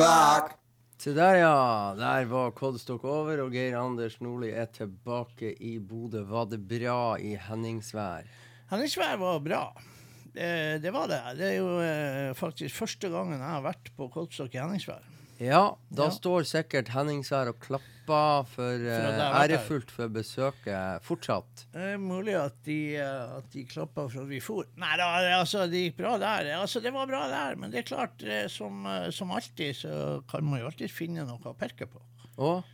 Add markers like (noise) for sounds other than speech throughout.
8 o'clock. Se der, ja. Der var Kodstokk over, og Geir Anders Nordli er tilbake i Bodø. Var det bra i Henningsvær? Henningsvær var bra. Det, det var det. Det er jo eh, faktisk første gangen jeg har vært på Kolstok i Henningsvær. Ja, da Ja. står sikkert Henningsvær og klapper for, her. ærefullt for besøket fortsatt. Det er mulig at de, uh, at de klappa for at vi for. Nei da, det- altså, det gikk bra der. Altså, det var bra der, men det er klart, som, eh, som alltid, så kan man jo alltid finne noe å perke på. Og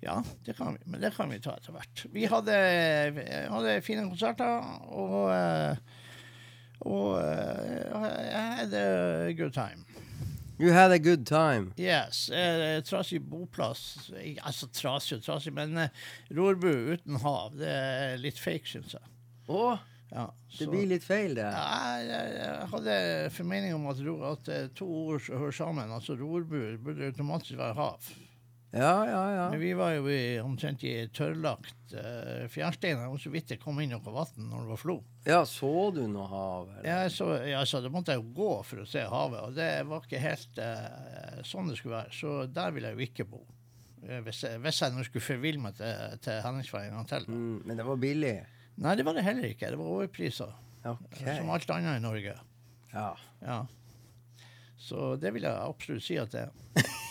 Ja, det kan vi, men det kan vi ta etter hvert. Vi hadde, hadde fine konserter, og og eh, I had a good time. You had a good time. Yes. Eh, trasig boplass. Altså trasig og trasig, men eh, rorbu uten hav, det er litt fake, syns jeg. Å, Ja, det så- blir litt feil, det. Ja, jeg, jeg hadde formening om at, ro- at eh, to ord hører sammen, altså rorbu, burde automatisk være hav. Ja, ja, ja. Men vi var jo i, omtrent i tørrlagt uh, fjærstein. Var så vidt det kom inn noe vann når det var flo. Ja, så du noe hav? Eller? Ja, så, ja, så da måtte jeg jo gå for å se havet, og det var ikke helt uh, sånn det skulle være. Så der ville jeg jo ikke bo. Eh, Hvis jeg, hvis jeg nå skulle forville meg til, til Henningsvær en gang til. Mm, men det var billig. Nei, det var det heller ikke. Det var overpriser. Okay. Som alt annet i Norge. Ja. Ja. Så det vil jeg absolutt si at det er. (laughs)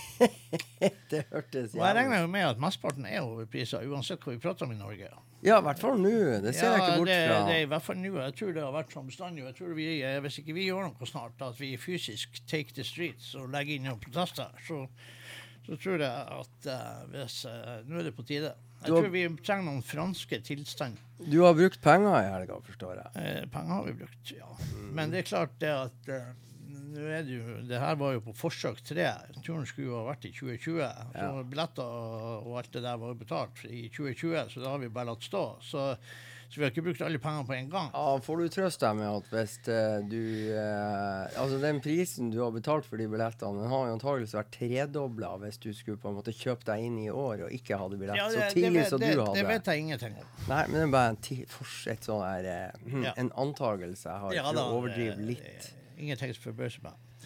Det hørtes Og jeg regner jo med at mesteparten er overpriser, uansett hva vi prater om i Norge. Ja, i hvert fall nå. Det ser jeg ikke bort det, fra. det er i hvert fall nå. Jeg tror det har vært som bestandig. Jeg tror vi, Hvis ikke vi gjør noe snart, at vi fysisk take the streets og legger inn noen protester, så, så tror jeg at uh, hvis uh, Nå er det på tide. Jeg har- tror vi trenger noen franske tilstander. Du har brukt penger i helga, forstår jeg. Eh, penger har vi brukt, ja. Men det er klart det at eh, nå er det jo Det her var jo på forsøk tre. Turen skulle jo ha vært i 2020. Så Ja. billetter og, og alt det der var jo betalt i 2020, så det har vi bare latt stå. Så, så vi har ikke brukt alle pengene på en gang. Ja, Får du trøst deg med at hvis eh, du eh, Altså, den prisen du har betalt for de billettene, den har jo antakeligvis vært tredobla hvis du skulle på en måte kjøpe deg inn i år og ikke hadde billett Ja, det, så tidlig som du hadde. det vet jeg ingenting om. Nei, men det er bare en et sånn her eh, hm, Ja. En antagelse jeg har, Ja da, å overdrive eh, litt. Ingenting som forbauser meg.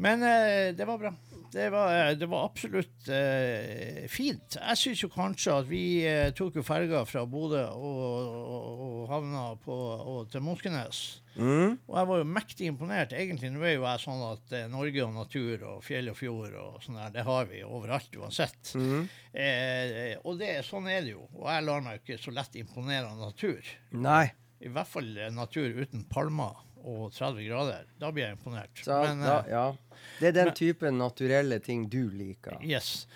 Men eh, det var bra. Det var, eh, det var absolutt eh, fint. Jeg syns jo kanskje at vi eh, tok jo ferga fra Bodø og, og, og havna på, og til Moskenes. Mm? Og jeg var jo mektig imponert. Egentlig nå er jo jeg sånn at eh, Norge og natur og fjell og fjord og sånn der, det har vi overalt uansett. Mm. Eh, og det, sånn er det jo. Og jeg lar meg ikke så lett imponere av natur. Nei. I hvert fall natur uten palmer og 30 grader. Da blir jeg imponert. Så, Men, da, eh, ja. Det er den men- typen naturelle ting du liker. yes.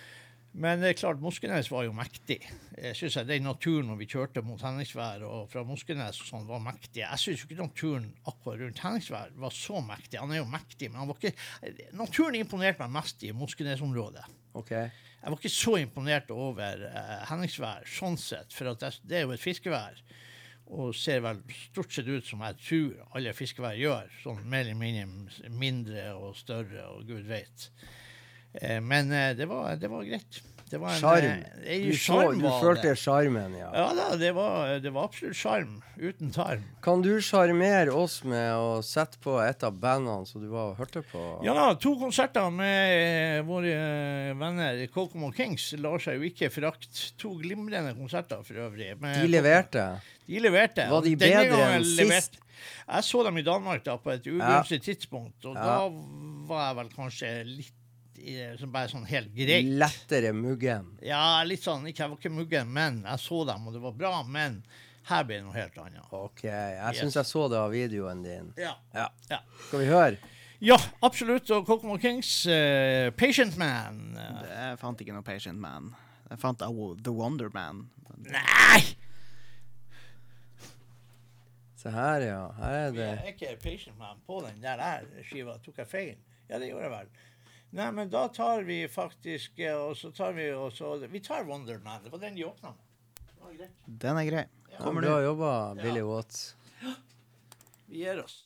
Men det er klart, Moskenes var jo mektig. Jeg synes jeg, Den naturen når vi kjørte mot Henningsvær og fra Moskenes og sånn, var mektig. Jeg syns ikke naturen akkurat rundt Henningsvær var så mektig. Han er jo mektig, men han var ikke Naturen imponerte meg mest i Moskenes-området. Okay. Jeg var ikke så imponert over eh, Henningsvær sånn sett, for det, det er jo et fiskevær. Og ser vel stort sett ut som jeg tror alle fiskevær gjør. Sånn mer eller mindre mindre og større og gud vet. Eh, men eh, det, var, det var greit. Det var en, Sjarm. en Du, så- du følte sjarmen, ja. Ja da, det var, det var absolutt sjarm. Uten tarm. Kan du sjarmere oss med å sette på et av bandene som du var og hørte på? Ja da, to konserter med våre venner Kokomo Kings lar seg jo ikke forakte. To glimrende konserter for øvrig. De leverte. De leverte. Var de bedre enn sist? Jeg så dem i Danmark da på et ugunstig tidspunkt, og Ja. da var jeg vel kanskje litt som bare sånn helt greit. Lettere muggen. Ja, litt sånn. Ikke, jeg var ikke muggen, men jeg så dem, og det var bra. Men her ble det noe helt annet. OK. Jeg Yes. syns jeg så det av videoen din. Ja. Ja. ja. Skal vi høre? ja absolutt. Og Kokomo Kings, uh, Patient Man Jeg fant ikke noe Patient Man. Jeg fant The Wonder Man. Nei! Se her, ja. Her er det Er ikke Patient Man på den der, der skiva? Tok jeg feil? Ja, det gjorde jeg vel. Nei, men da tar vi faktisk eh, Og så tar vi og så Vi tar Wonderland, Det var den de åpna med. Den er grei. ja, Kommer du og jobber, Billy Watts. Vi gir oss.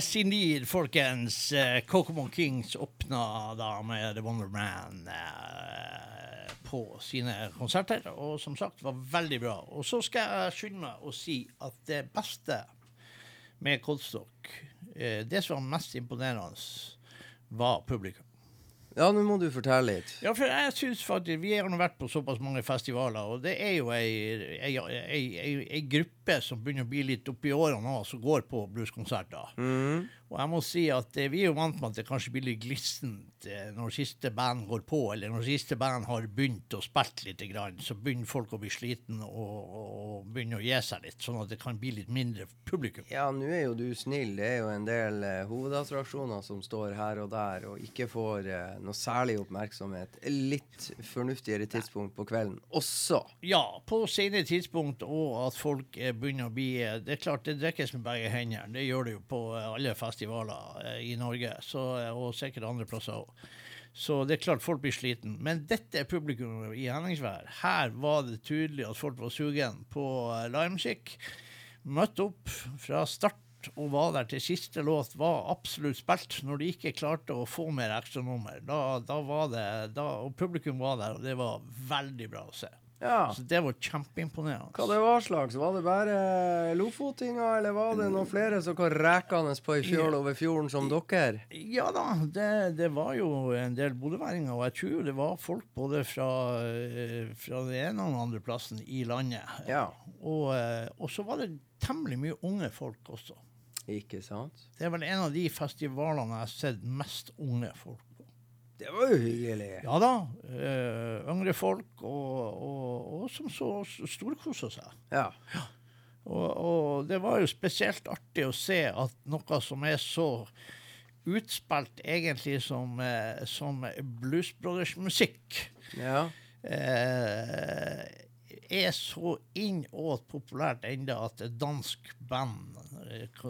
Yes, indeed, folkens. Eh, Kokomo Kings åpna da med The Wonder Man eh, på sine konserter, og som sagt var veldig bra. Og så skal jeg skynde meg å si at det beste med Coldstock, eh, det som var mest imponerende, var publikum. Ja, nå må du fortelle litt. Ja, for jeg synes faktisk Vi har vært på såpass mange festivaler, og det er jo ei, ei, ei, ei gruppe gruppe som begynner å bli litt oppi årene nå, som går på blueskonserter. Mm. Og jeg må si at eh, vi er jo vant med at det kanskje blir litt glissent eh, når siste band går på, eller når siste band har begynt å spille litt, grann, så begynner folk å bli sliten og, og, begynner å gi seg litt, sånn at det kan bli litt mindre publikum. Ja, nå er jo du snill. Det er jo en del eh, hovedattraksjoner som står her og der og ikke får eh, noe særlig oppmerksomhet. Litt fornuftigere tidspunkt på kvelden også. Ja, på senere tidspunkt, og at folk eh, begynner å bli eh, Det er klart, det drikkes med begge hendene. Det gjør det jo på eh, alle festivaler eh, i Norge, så, og sikkert andre plasser òg. Så det er klart folk blir sliten. Men dette er publikum i Henningsvær. Her var det tydelig at folk var sugen på livemusikk. Møtte opp fra start og var der til siste låt var absolutt spilt. Når de ikke klarte å få mer ekstranummer, da, da var det da, Og publikum var der, og det var veldig bra å se. Ja. Så det var kjempeimponerende. Hva det var slags? Var det bare lofotinger, eller var det noen flere som kom rekende på ei fjøl over fjorden som dere? Ja da, det, det var jo en del bodøværinger, og jeg tror jo det var folk både fra, eh, fra den ene og den andre plassen i landet. Ja. Og, eh, og så var det temmelig mye unge folk også. Ikke sant? Det er vel en av de festivalene jeg har sett mest unge folk. Det var jo hyggelig. Ja da. Uh, yngre folk, og, og, og som så storkosa seg. Ja. Og, og det var jo spesielt artig å se at noe som er så utspilt egentlig som, uh, som Blues Brothers-musikk, ja. uh, er så innåt populært enda at et dansk band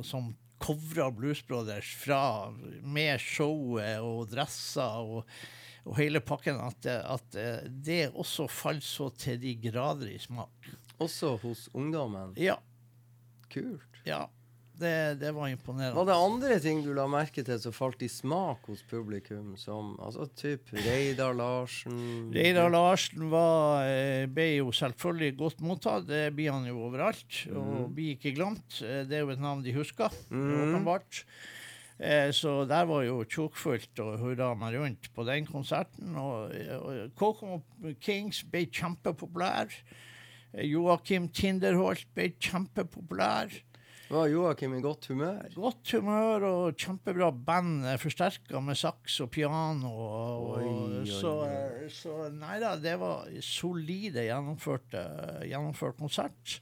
som covrer Blues Brothers fra, med showet og dresser og, og hele pakken, at, at eh, det også faller så til de grader i smak. Også hos ungdommen. Ja, Kult. ja. Det, det var imponerende. Var det andre ting du la merke til som falt i smak hos publikum? Som altså typ Reidar Larsen Reidar Larsen var, eh, ble jo selvfølgelig godt mottatt. Det blir han jo overalt. Og blir ikke glemt. Eh, Det er jo et navn de husker, åpenbart. Eh, Så der var jo tjukkfullt og hurra meg rundt på den konserten. Og, og Kokomo Kings ble kjempepopulær. Joakim Tinderholt ble kjempepopulær. Var Joakim i godt humør? Godt humør og kjempebra band, forsterka med saks og piano. Og, Oi, oi, så, så nei da, det var solide gjennomført, gjennomført konsert.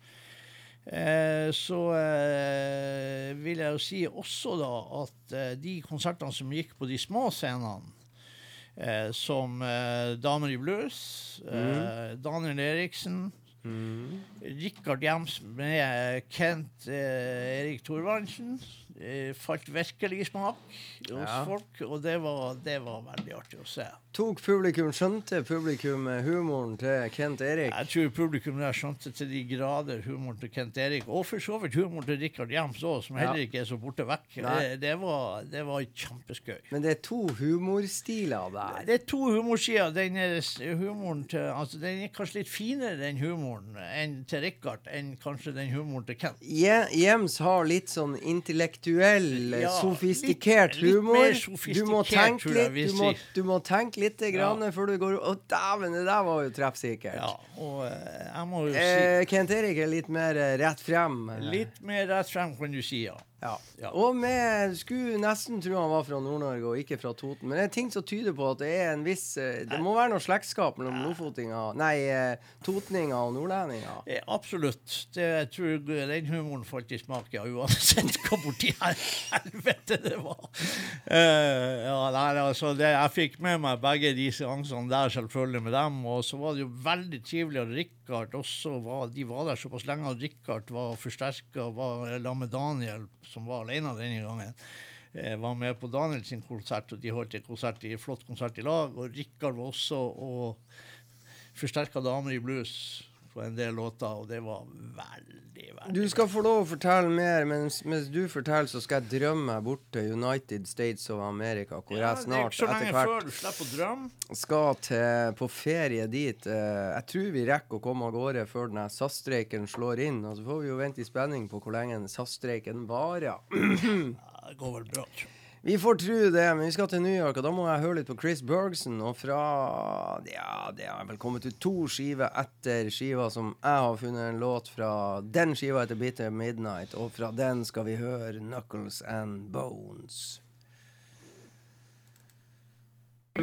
Eh, så eh, vil jeg jo si også da at eh, de konsertene som gikk på de små scenene, eh, som eh, Damer i blues, eh, Daniel Eriksen, Mm. Rikard Jems med Kent eh, Erik Thorvaldsen eh, falt virkelig i smak hos Ja. folk, og det var, det var veldig artig å se. Tok publikum, skjønte publikum eh, humoren til Kent Erik? Jeg tror publikum der skjønte til de grader humoren til Kent Erik, og for så vidt humoren til Rikard Jems òg, som heller ikke er så borte vekk. Det, det, var, det var kjempeskøy. Men det er to humorstiler der. Det er to humorsider. Den er humoren til altså Den er kanskje litt finere, den humoren, enn til Rikard, enn kanskje den humoren til Kent. Je- Jems har litt sånn intellektuell, Ja, sofistikert litt- litt mer mer du sofistikert, må tenke litt, du må, du må tenke litt grann før du går Å, dæven, det der var jo treffsikkert. Ja, og eh, jeg må jo si Eh, Kent Erik er litt mer eh, rett frem. eh. Litt mer rett frem, kan du si, ja. Ja. Ja. Og vi Skulle nesten tro han var fra Nord-Norge og ikke fra Toten. Men det er ting som tyder på at det er en viss eh, Det må være noe slektskap mellom lofotinger Nei, eh, totninger og nordlendinger. Ja, absolutt. Det, jeg tror den humoren falt i smak, ja, uansett (laughs) hva borti helvete det var. Uh, ja, nei, altså, det, jeg fikk med meg begge de seansene der, selvfølgelig, med dem. Og så var det jo veldig trivelig at Rikard også var De var der såpass lenge at Rikard var forsterka, var sammen med Daniel, som var alene denne gangen. Eh, var med på Daniel sin konsert, og de holdt en konsert flott konsert i lag. Og Rikard var også og forsterka damer i blues på en del låter, og det var veldig, veldig Du skal få lov å fortelle mer, mens, mens du forteller, så skal jeg drømme meg bort til United States of America, hvor ja, jeg snart etter hvert skal til, på ferie dit. Eh, jeg tror vi rekker å komme av gårde før den SAS-streiken slår inn. Og så får vi jo vente i spenning på hvor lenge SAS-streiken varer. (clears throat) Ja, det går vel bra. Vi får tro det, men vi skal til New York, og da må jeg høre litt på Chris Bergson. Og fra Ja, det har vel kommet ut to skiver etter skiva som jeg har funnet en låt fra. Den skiva heter Bitter Midnight, og fra den skal vi høre Knuckles and Bones. I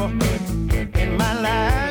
in my life.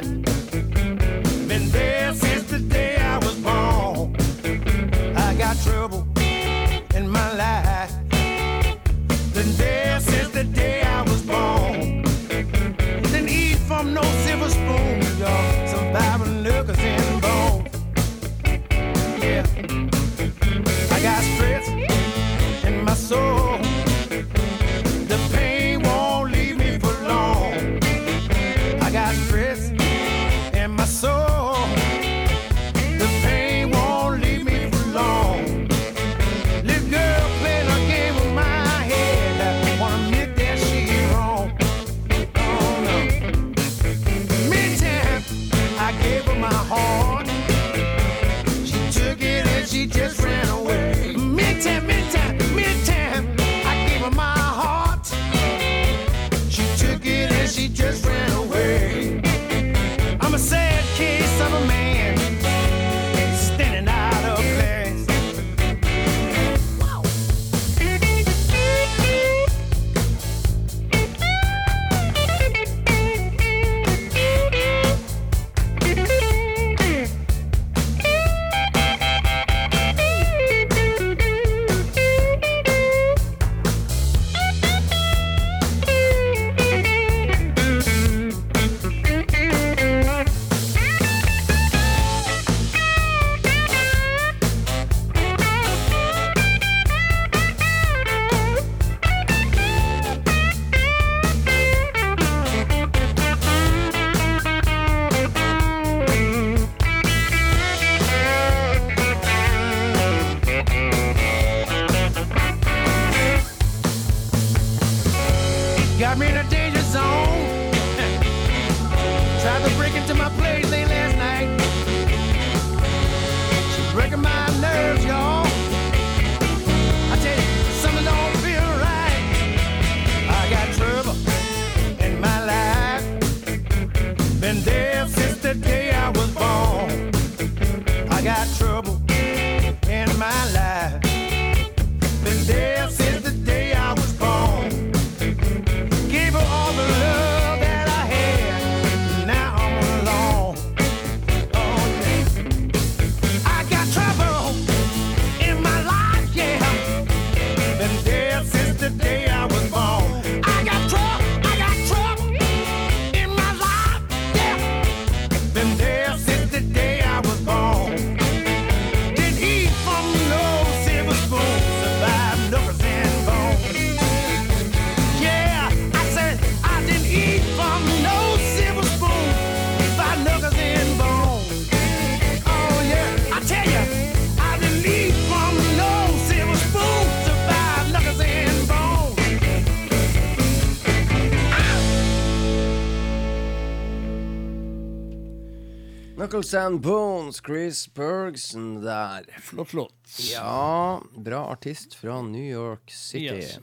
Knuckles and Bones, Chris Bergson der. Flott låt. Ja, bra artist fra New York City. Yes.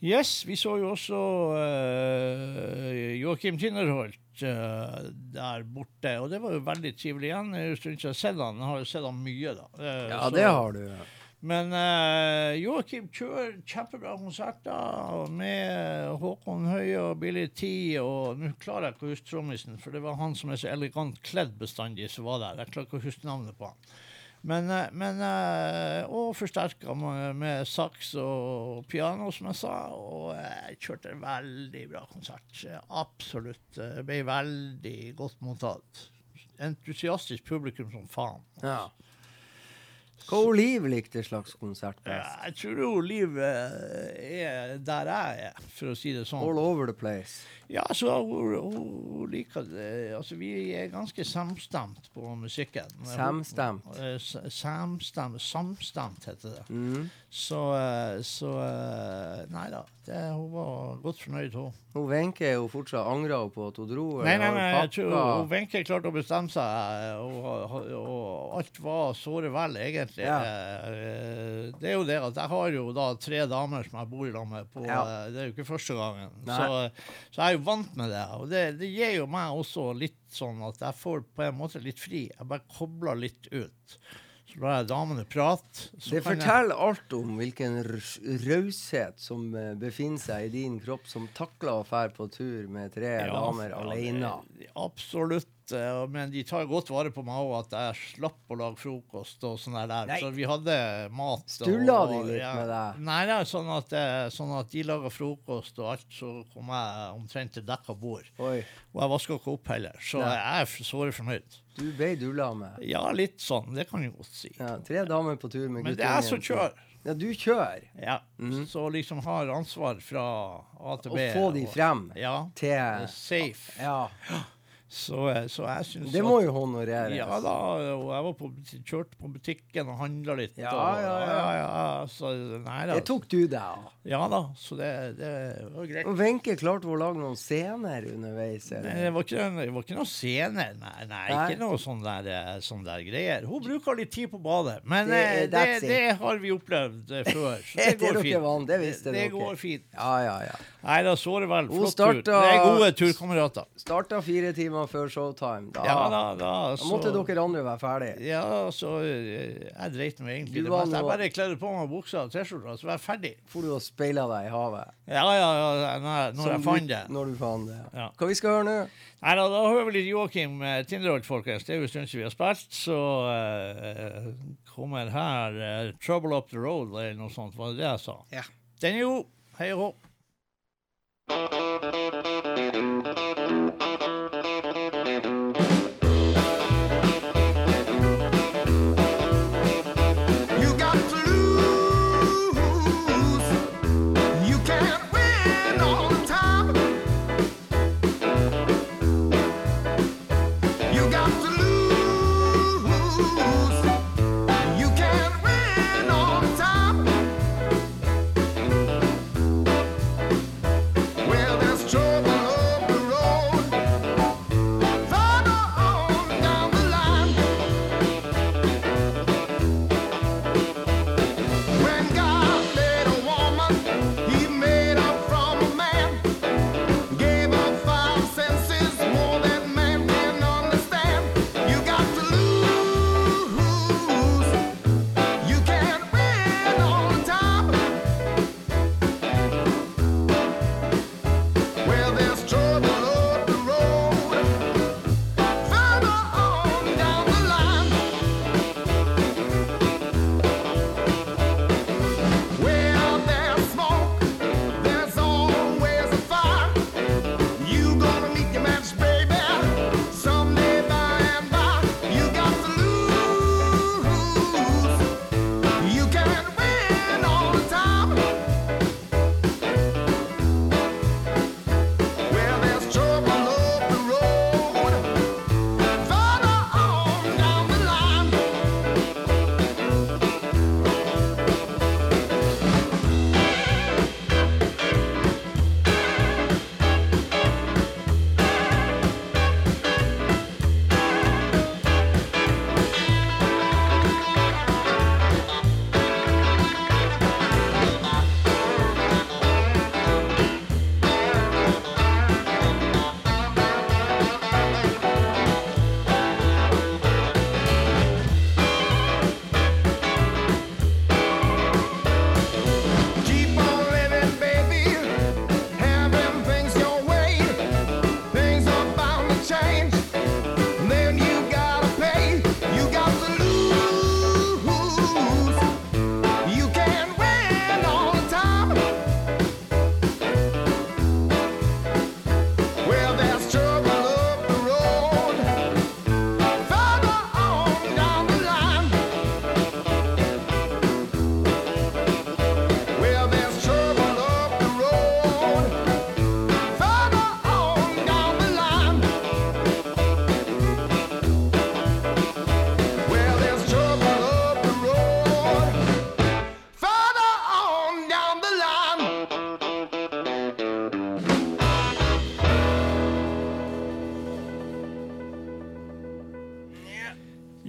Yes, vi så jo også uh, Joakim Tinnerholt uh, der borte, og det var jo veldig trivelig igjen. Jeg har sett han. Jeg har jo sett han mye, da. Uh, Ja, så- det har du. Men uh, Joakim kjører kjempebra konserter med Håkon Høie og Billy T. Og nå klarer jeg ikke å huske trommisen, for det var han som er så elegant kledd bestandig, som var der. Jeg klarer ikke å huske navnet på han. Men, eh, men eh, Og forsterka med, saks og piano, som jeg sa. Og jeg kjørte en veldig bra konsert. Absolutt. eh, Ble veldig godt mottatt. Entusiastisk publikum som faen. Ja. Hva Oliv likte slags konsert best? jeg tror Liv eh, er der jeg er, for å si det sånn. All over the place. Ja, så hun, hun, liker det. Altså, vi er ganske samstemt på musikken. Samstemt. Eh, Samstemt, samstemt heter det. Mm. Så, eh, så Nei da, det, hun var godt fornøyd, hun. Hun Wenche fortsatt angra hun på at hun dro? Nei, nei, nei, jeg tror Wenche klarte å bestemme seg, og, og alt var såre vel, egentlig. Ja. Eh, Det er jo det at jeg har jo da tre damer som jeg bor i lag med. På, Ja. eh, Det er jo ikke første gangen. Så, så jeg er jo vant med det. Og det, det gir jo meg også litt sånn at jeg får på en måte litt fri. Jeg bare kobler litt ut. Så lar jeg damene prate. så Det forteller jeg- alt om hvilken raus- raushet som eh, befinner seg i din kropp, som takler å fære på tur med tre Ja, damer alene. Absolutt. Eh, Men de tar godt vare på meg òg, at jeg slapp å lage frokost og sånn der. Nei. Så vi hadde mat. Stulla de litt ja. med deg? Nei, det er sånn at, eh, sånn at de lager frokost og alt, så kom jeg omtrent til dekka bord. Oi, Og jeg vaska ikke opp heller, så Nei. jeg er såre fornøyd. du ble dulla med. Ja, litt sånn. Det kan jeg godt si. Ja, tre damer på tur med Men det er jeg som kjører. Ja, du kjører. Ja. Mm. Så liksom har ansvar fra A til B. Å få de og- frem Ja. til Safe. Ja, Så, eh, så jeg syns det må jo honoreres. Ja da, og jeg var på, kjørte på butikken og handla litt. Ja, og, ja, ja. ja, så, nei da. Det tok du deg av. Ja da, så det, det var greit. Og Wenche klarte å lage noen scener underveis? Nei, det var ikke, det var ikke noen scener. nei, nei, Nei. ikke noe sånn der, eh, sånn der greier. Hun bruker litt tid på badet, men Det- det, det, har vi opplevd eh, før. Så (laughs) Det går fint. vant, det det går fint. Ja, ja, ja. Nei da, så det vel. Hun Flott tur. starta- Det er gode turkamerater. Starta fire timer før showtime. Da, Ja da, da, da måtte dere andre være ferdige. Ja, så eh, jeg dreit meg egentlig Du det var meste. Jeg bare kledde på meg buksa og T-skjorta, så var jeg ferdig. For du og speila deg i havet. Ja, ja, ja, når når jeg fant det. Når du fant det. Ja. Hva vi skal høre nå? Nei da, da hører vi litt Joakim eh, Tinderholt, folkens. Det er jo en stund siden vi har spilt, så eh, kommer her eh, 'Trouble Up The Road' eller noe sånt. Var det det jeg sa? Ja. Den er jo Hei og hå. You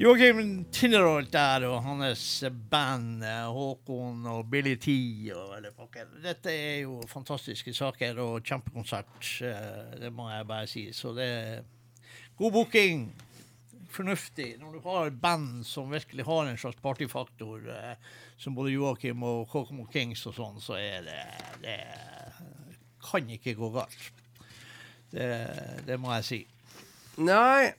Joakim Tinnerolt der og hans band eh, Håkon og Billy T og. Dette er jo fantastiske saker og kjempekonsert. eh, Det må jeg bare si. Så det er god booking. Fornuftig. Når du har band som virkelig har en slags partyfaktor, eh, som både Joakim og Kokomo Kings og sånn, så er det Det kan ikke gå galt. Det, det må jeg si. Nei,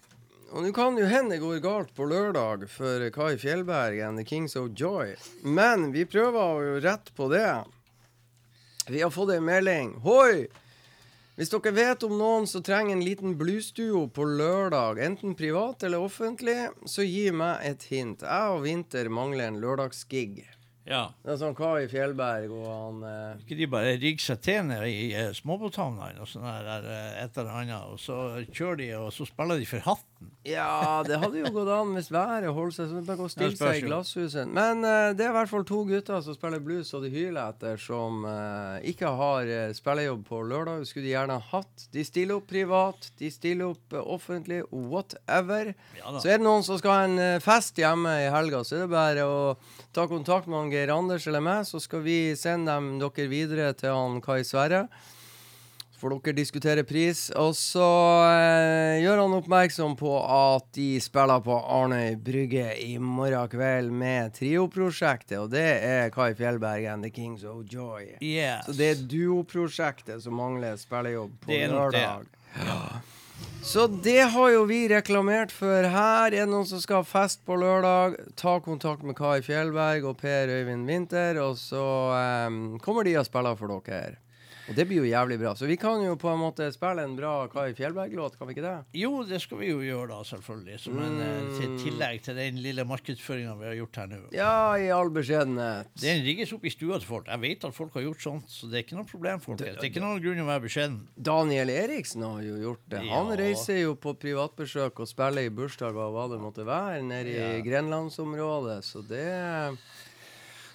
og nå kan jo hende det går galt på lørdag for Kai Fjellberg and The Kings of Joy. Men vi prøver jo rett på det. Vi har fått ei melding. Hoi! Hvis dere vet om noen som trenger en liten bluesduo på lørdag, enten privat eller offentlig, så gi meg et hint. Jeg og Vinter mangler en lørdagsgig. Ja. Det er sånn Kai Fjellberg og han eh, Ikke de bare rigger seg til nede i eh, småbåthavnene og sånn der, der, eh, et eller annet, og så kjører de, og så spiller de for hatten. Ja, det hadde jo gått an hvis været holdt seg sånn. Bare gå og stille seg i glasshuset. Men uh, det er i hvert fall to gutter som spiller blues og de hyler etter, som uh, ikke har uh, spillejobb på lørdag. Skulle de gjerne hatt. De stiller opp privat, de stiller opp offentlig, whatever. Ja. Så er det noen som skal ha en fest hjemme i helga, så er det bare å ta kontakt med han Geir Anders eller meg, så skal vi sende dem dere videre til han Kai Sverre. Får dere diskuterer pris. Og så eh, gjør han oppmerksom på at de spiller på Arnøy Brygge i morgen kveld med Trio-prosjektet, og det er Kai Fjellberg and The Kings of Joy. Yes. Så det er duoprosjektet som mangler spillejobb på lørdag. Så det har jo vi reklamert for her. Er det noen som skal ha fest på lørdag, ta kontakt med Kai Fjellberg og Per Øyvind Winther, og så eh, kommer de og spiller for dere. Og det blir jo jævlig bra. Så vi kan jo på en måte spille en bra Kai Fjellberg-låt, kan vi ikke det? Jo, det skal vi jo gjøre, da, selvfølgelig. Som en mm. til tillegg til den lille markedsføringa vi har gjort her nå. Ja, i all beskjedenhet. Den rigges opp i stua til folk. Jeg vet at folk har gjort sånt, så det er ikke noe problem. folkens. Det er ikke noen grunn til å være beskjeden. Daniel Eriksen har jo gjort det. Han Ja. reiser jo på privatbesøk og spiller i bursdager og hva det måtte være, nede i Ja. Grenlandsområdet. Så det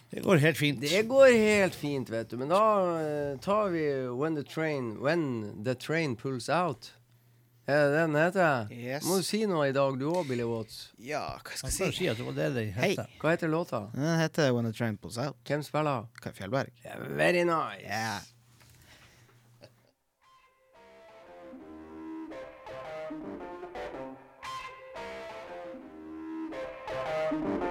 Det går helt fint. Det går helt fint, vet du. Men da eh, tar vi When the Train When the Train Pulls Out. Er det den heter? Yes. Må du si noe i dag, du òg, Billy Watts. Ja, hva skal jeg si? si det var det den Hei. het. Hva heter låta? Den heter When the Train Pulls Out. Hvem spiller? Kai Fjellberg. Yeah, very nice. Yeah. Yeah,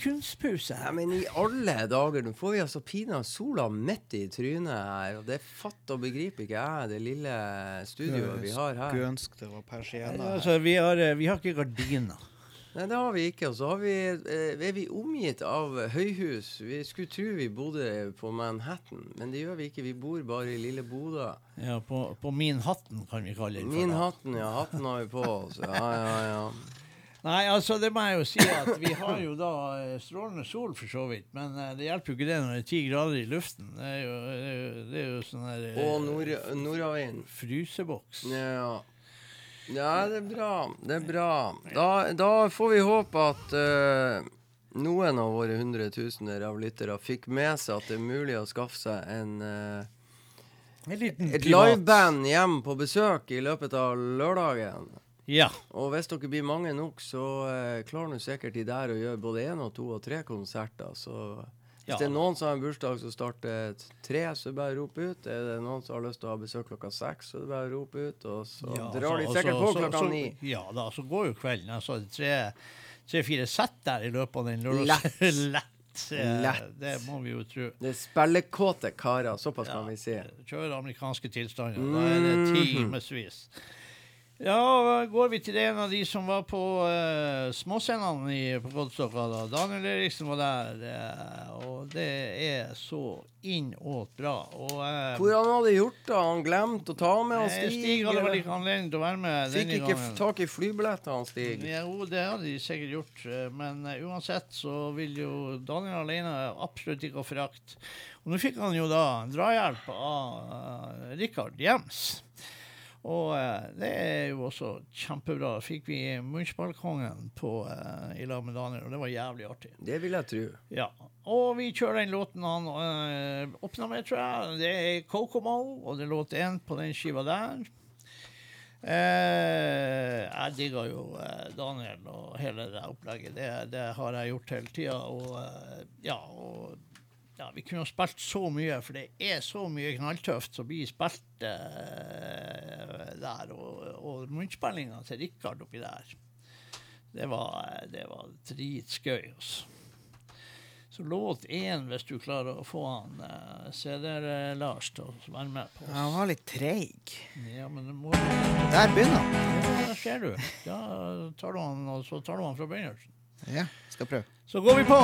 kunstpause. Ja, men i alle dager, nå får vi altså pinadø sola midt i trynet her, og det fatter og begriper ikke jeg, det lille studioet vi har her. Skulle ønske det var persienner her. Altså, vi, har, eh, vi har ikke gardiner. Nei, det har vi ikke. Og så har eh, er vi omgitt av høyhus. Vi skulle tro vi bodde på Manhattan, men det gjør vi ikke. Vi bor bare i lille Bodø. Ja, på, på min hatten, kan vi kalle det. Min hatten, ja. Hatten har vi på oss. Ja, ja, ja. Nei, altså, det må jeg jo si at vi har jo da eh, strålende sol, for så vidt. Men eh, det hjelper jo ikke det når det er ti grader i luften. Det er jo, det er jo, det er jo sånn her eh, Og nord, nordavind. fryseboks. Ja. ja, det er bra. Det er bra. Da, da får vi håpe at uh, noen av våre hundretusener av lyttere fikk med seg at det er mulig å skaffe seg en uh, et liveband hjem på besøk i løpet av lørdagen. Ja. Og hvis dere blir mange nok, så eh, klarer nå sikkert de der å gjøre både én og to og tre konserter. Så hvis Ja. det er noen som har en bursdag som starter tre, så bare rop ut. Er det noen som har lyst til å ha besøk klokka seks, så bare rop ut. Og så Ja, drar de sikkert så- på klokka så- ni. Ja da, så går jo kvelden. Altså tre, tre-fire sett der i løpet av den lørdagen. Lett. (laughs) Lett. eh, Lett. Det må vi jo tro. Det er spillekåte karer, såpass Ja. kan vi si. Kjører amerikanske tilstander. Da er det Mhm. timevis. Ja, går vi til en av de som var på uh, småscenene i- på Godstokka da. Daniel Eriksen var der, uh, og det er så innåt bra. Og uh, Hvor han hadde gjort det? Han glemte å ta med han Stig? Stig hadde vel ikke anledning til å være med Fikk ikke gangen. tak i flybilletter, han Stig. Jo, det hadde de sikkert gjort, men uansett så vil jo Daniel alene absolutt ikke ha forakt. Og nå fikk han jo da drahjelp av Rikard Jems. Og eh, det er jo også kjempebra. Fikk vi Munchballkongen på uh, i lag med Daniel, og det var jævlig artig. Det vil jeg tro. Ja. Og vi kjører den låten han uh, åpna med, tror jeg. Det er Kokomo, og det er låt én på den skiva der. Eh, jeg digger jo eh, Daniel og hele det opplegget. Det, det har jeg gjort hele tida. Og eh, ja, og ja, vi kunne ha spilt så mye, for det er så mye knalltøft som blir spilt eh, der. Og, og munnspillinga til Rikard oppi der, det var, det var dritskøy. Altså. Så låt én, hvis du klarer å få han eh, CD-Lars til å være med på. Han var litt treig. Ja, men det må Der begynner han. Ja, der ser du. Da tar du han, og så tar du han fra begynnelsen. Ja, skal prøve. Så går vi på.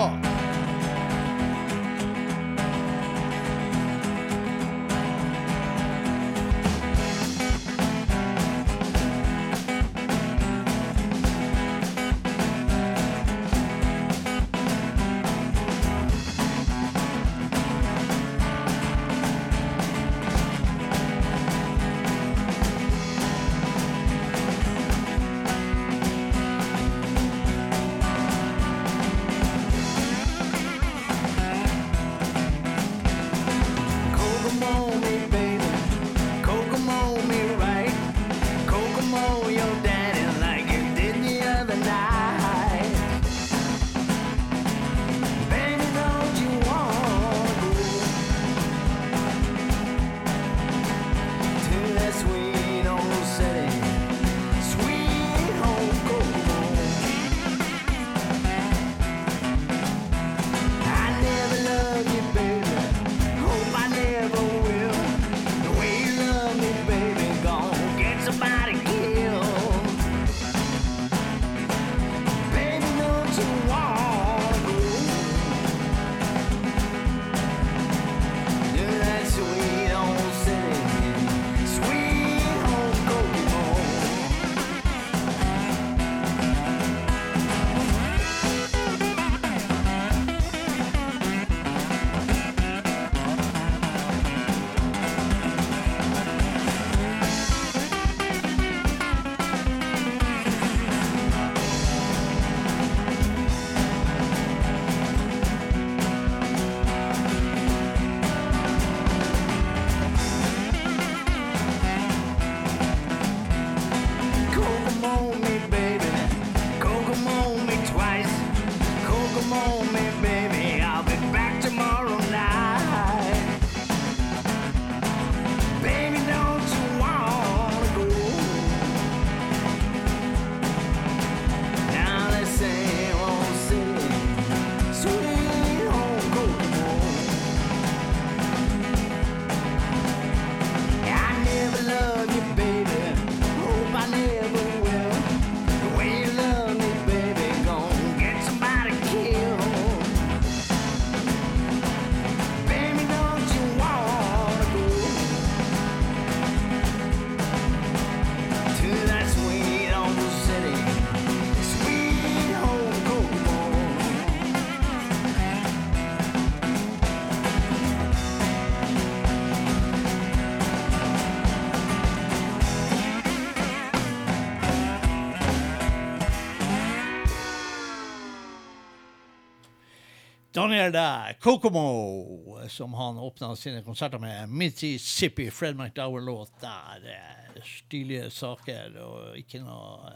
Daniel der, Kokomo, som han åpna sine konserter med. Mississippi, Fred McDowell-låt der. eh, Stilige saker og ikke noe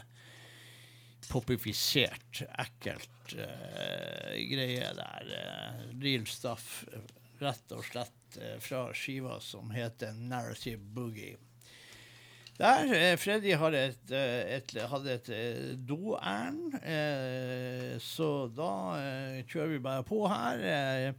popifisert, ekkelt uh, greie der. Uh, real stuff, rett og slett uh, fra skiva som heter Narrative Boogie. Der eh, Freddy hadde et, eh, et, hadde et eh, doærend, så da kjører vi bare på her.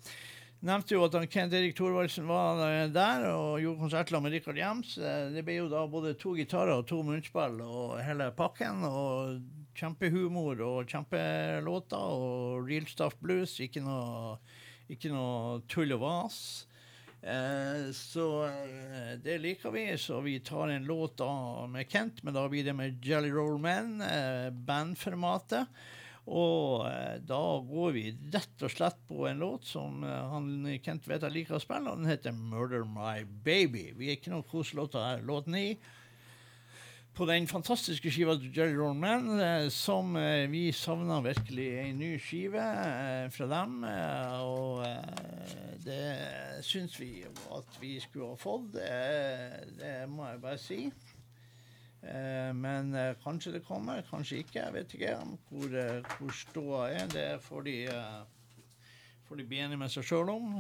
Nevnte jo at han Kent Erik Thorvaldsen var der og gjorde konsertlag med Rikard Jems. Det ble jo da både to gitarer og to munnspill og hele pakken. og Kjempehumor og kjempelåter og real stuff blues. Ikke noe, ikke noe tull og vas. Eh, så eh, det liker vi, så vi tar en låt da med Kent, men da blir det med Jelly Roll Men, eh, bandformatet. Og da går vi rett og slett på en låt som han Kent vet jeg liker å spille, og den heter 'Murder My Baby'. Vi er ikke noe koselåter her, låten i på den fantastiske skiva Jerry Roll Man, eh, som eh, vi savna virkelig en ny skive eh, fra dem. Og det syns vi at vi skulle ha fått, det, må jeg bare si. Men kanskje det kommer, kanskje ikke. Jeg vet ikke hvor, hvor ståa er. Det får de, får de bli enige med seg sjøl om.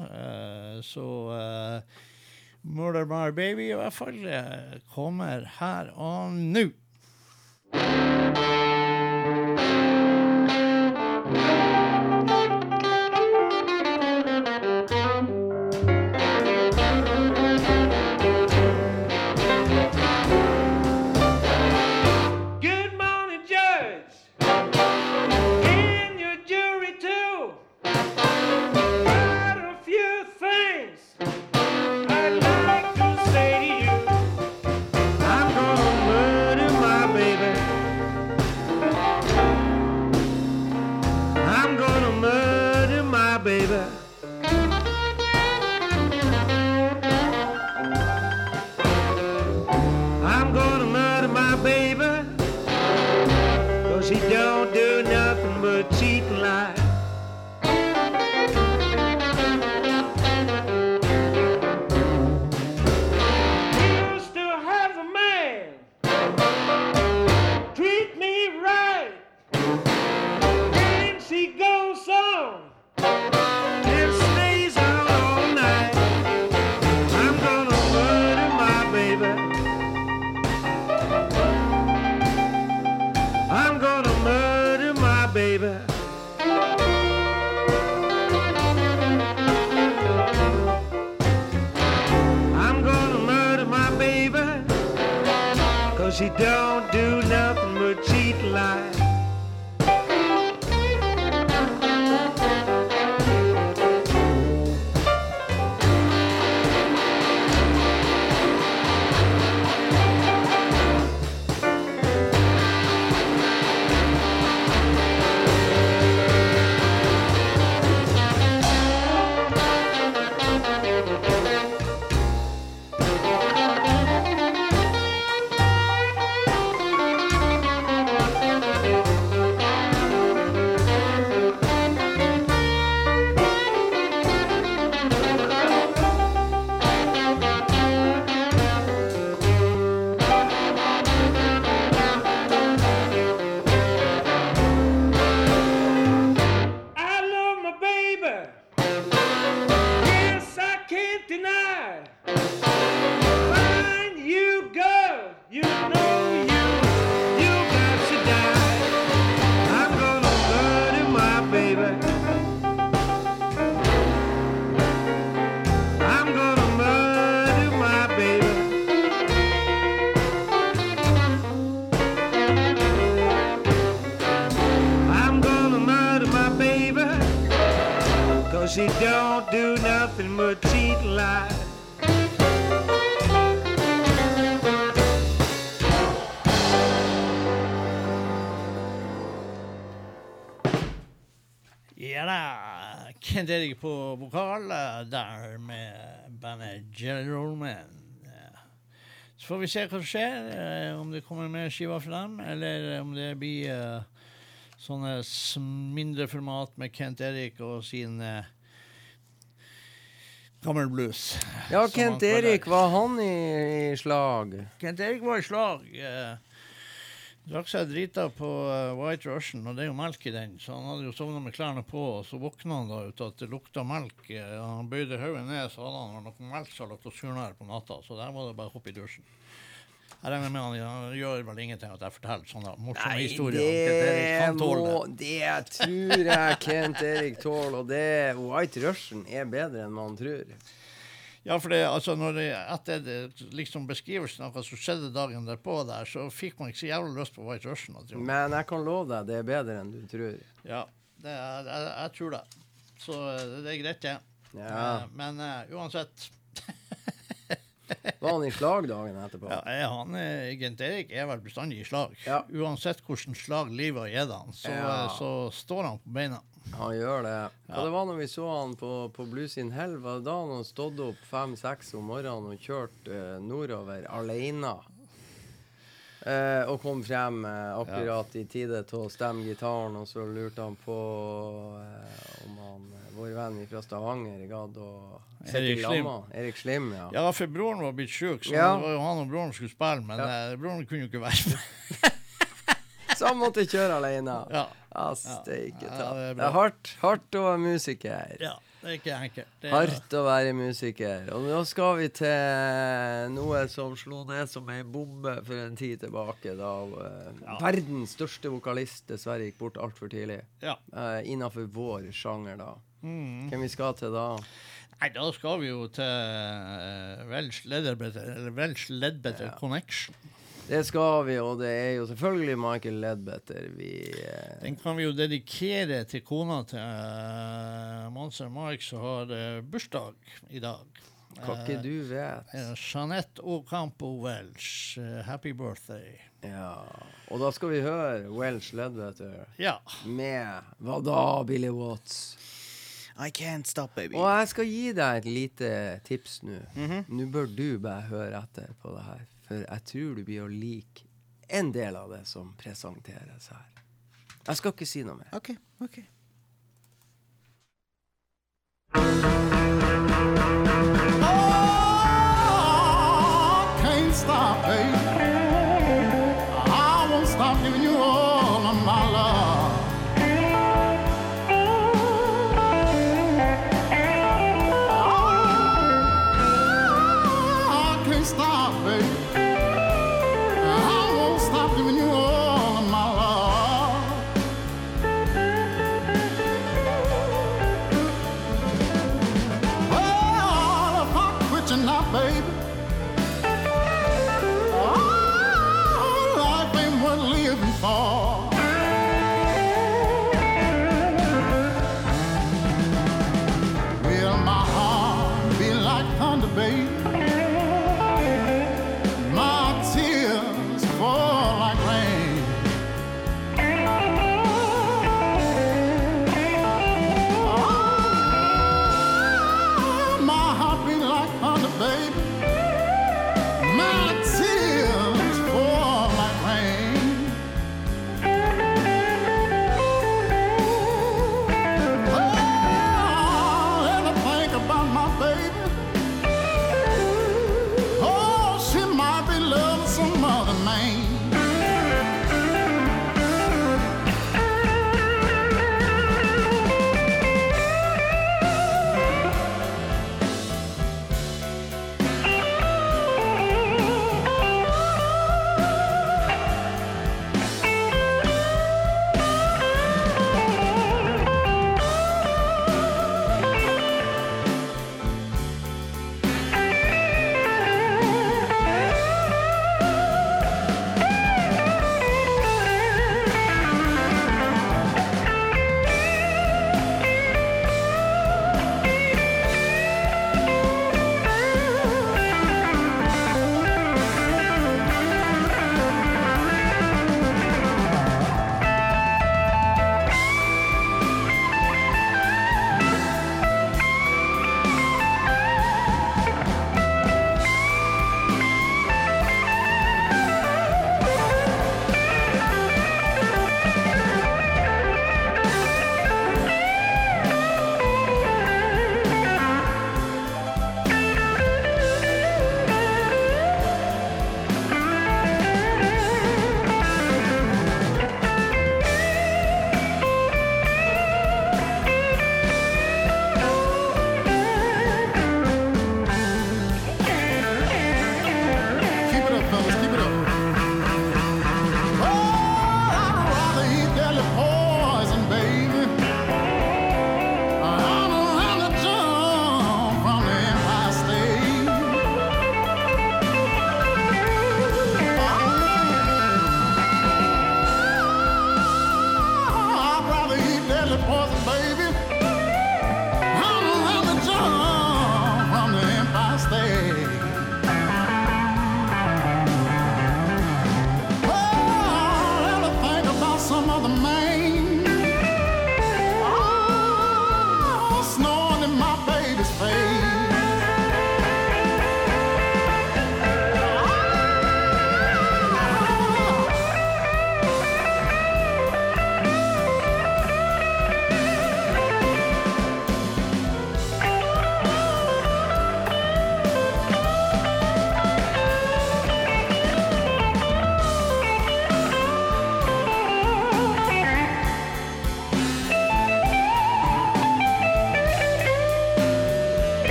Så Murder My Baby i hvert fall kommer her og nå. She don't do nothing but cheat and lie. Ja da. Kent Erik på vokal eh, der med bandet Jelly Roll Man. Eh, Så får vi se hva som skjer, eh, om det kommer mer skiver fra dem, eller om det blir Sånne mindre format med Kent Erik og sin eh, gammelblues. Ja, Kent Erik, var han i, i slag? Kent Erik var i slag. Eh, drakk seg drita på uh, White Russian, og det er jo melk i den. Så han hadde jo sovna med klærne på, og så våkna han da ut at det lukta melk. Eh, han bøyde hodet ned, så hadde han noe melksalat og surnær på natta. Så der var det bare å hoppe i dusjen. Jeg regner med han, gjør vel ingenting at jeg forteller sånne morsomme Nei, historier. om Erik. det må det. Tror jeg Kent Erik tåler, og det White Russian er bedre enn man tror. Ja, for det, altså, når det, etter det, liksom beskrivelsen av hva som skjedde dagen derpå der, så fikk man ikke så jævlig lyst på White Russian. Jeg. Men jeg kan love deg, det er bedre enn du tror. Ja, det, jeg, jeg tror det. Så eh, det, er greit, det. Ja. Eh, Men uh, uansett (laughs) Var han i slag dagen etterpå? ja, han, eh, Gent Erik er vel bestandig i slag. Ja. Uansett hvordan slag livet har gitt han, så, Ja. eh, så står han på beina. Han gjør det. Ja. Og det var når vi så han på, på Blues in Hell, var det da han stått opp fem-seks om morgenen og kjørt eh, nordover alene. Eh, og kom frem eh, akkurat i tide til å stemme gitaren, og så lurte han på eh, om han, eh, vår venn fra Stavanger gadd å sitte i Slim. Erik Slim, ja. Ja, for broren var blitt sjuk, så Ja. det var jo han og broren skulle spille, men Ja. eh, broren kunne jo ikke være med. (laughs) Så han måtte kjøre alene. Ja. Ja, steike Ja, det er Det er hardt, hardt å være musiker. ja, det er ikke enkelt. Er, Hardt å være musiker. Og nå skal vi til noe som slo ned som ei bombe for en tid tilbake, da eh, Ja. verdens største vokalist dessverre gikk bort altfor tidlig. Ja. Uh, Innafor vår sjanger, da. Mm. Hvem vi skal til da? Nei, da skal vi jo til uh, Welsh Ledbetter, eller Welsh Ledbetter Ja. Connection. Det skal vi, og det er jo selvfølgelig Michael Ledbetter vi eh, Den kan vi jo dedikere til kona til uh, Monster Mike, som har eh, bursdag i dag. Hva ikke du vet. Eh, Jeanette Ocampo Welsh, eh, happy birthday. Ja. Og da skal vi høre Welsh Ledbetter Ja. med Hva da, Billy Watts? I can't stop, baby. Og jeg skal gi deg et lite tips nå. Mhm. Nå bør du bare høre etter på det her, for jeg tror du blir å like en del av det som presenteres her. Jeg skal ikke si noe mer. OK, OK. can't stop, baby. baby.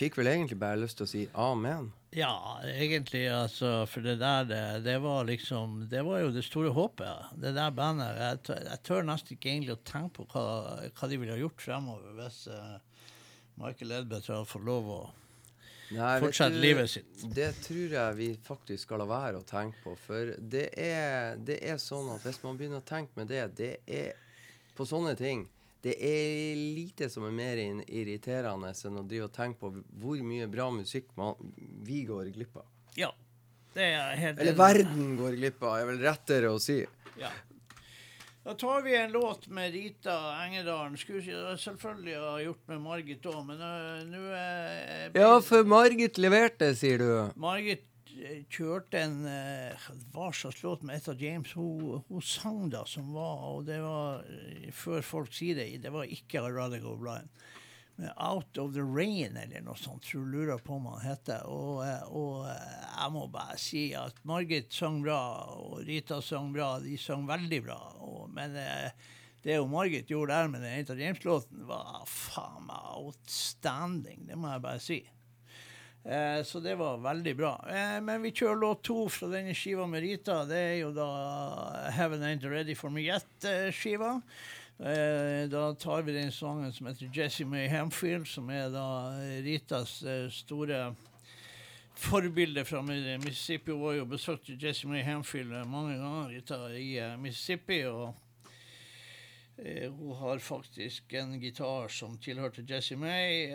Fikk vel egentlig bare lyst til å si amen. Ja, egentlig, altså. For det der, det, var liksom Det var jo det store håpet. Det der bandet. Jeg, tør- jeg tør nesten ikke egentlig å tenke på hva, hva de ville ha gjort fremover hvis uh, Michael Edbeth hadde fått lov å Nei, fortsette Fortsett du, livet sitt. Det tror jeg vi faktisk skal la være å tenke på. For det er, det er sånn at hvis man begynner å tenke med det, det er på sånne ting Det er lite som er mer irriterende enn å drive og tenke på hvor mye bra musikk man, vi går glipp av. Ja. Det er helt Eller verden går glipp av, er vel rettere å si. Ja. Da tar vi en låt med Rita Engedalen. Skulle er selvfølgelig ha gjort med Margit òg, men øh, nå er Ja, for Margit leverte, sier du. Margit eh, kjørte en eh, hva slags låt med Etta James. Hun, hun sang da som var, og det var eh, Før folk sier det, det var ikke I'd Rather Go Blind. Men Out of the Rain eller noe sånt, tror jeg lurer på om han heter. Og, eh, og eh, jeg må bare si at Margit sang bra, og Rita sang bra. De sang veldig bra. Og, men eh, det jo Margit gjorde der med den Etta James-låten, var faen meg outstanding. Det må jeg bare si. Eh, så det var veldig bra. Eh, men vi kjører låt to fra denne skiva med Rita. Det er jo da Heaven Ain't Ready For Me Yet-skiva. Eh, da tar vi den sangen som heter Jessie May Hamfield, som er da Ritas store forbilde fra Mississippi. Hun har jo besøkt Jessie May Hamfield mange ganger, Rita, i Mississippi. og hun har faktisk en gitar som tilhørte Jessie May,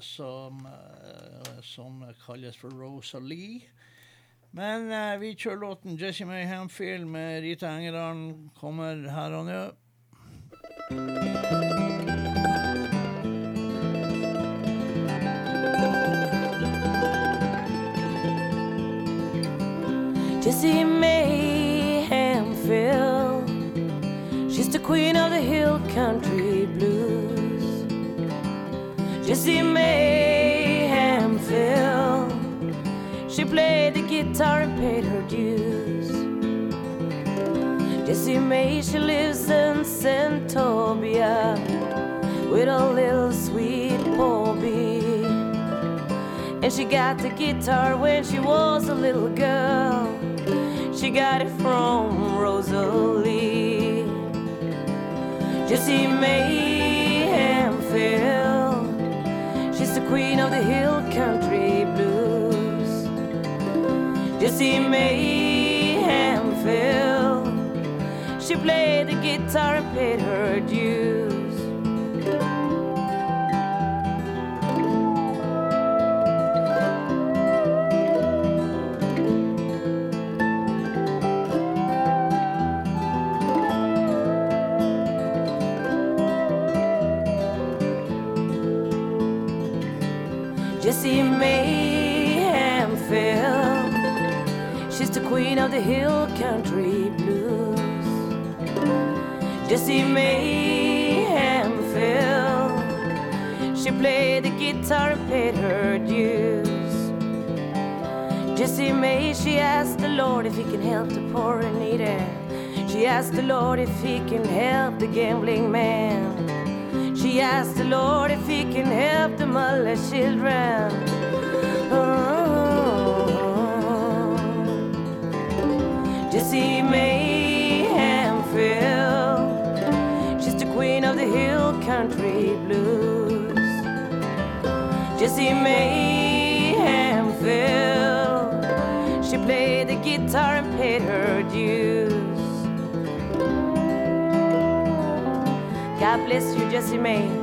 som, eh, som kalles for Rosalie. Men eh, vi kjører låten Jessie May Hamfield med Rita Engerdalen. Kommer her og nå. Jessie May Hamfield. She's the queen of the hill country blues. Jessie May Hamfield. She played the guitar and paid her dues. Jessie May, she lives in Santobia with a little sweet Bobby. And she got the guitar when she was a little girl. She got it from Rosalie. Jessie May queen of the hill country blues. Jessie May Hamfield. She played the guitar and paid her dues. Jessie Mayhem Phil. She's the queen of the hill country blues. Jessie Mayhem Phil. She played the guitar and paid her dues. Jessie May, she asked the Lord if he can help the poor and needy. She asked the Lord if he can help the gambling man. She asked the Lord if he can help the motherless children. Oh. Jessie Mayhem Phil. She's the queen of the hill country blues. Jessie Mayhem Phil. She played the guitar and paid her dues. God bless you, Jessie May.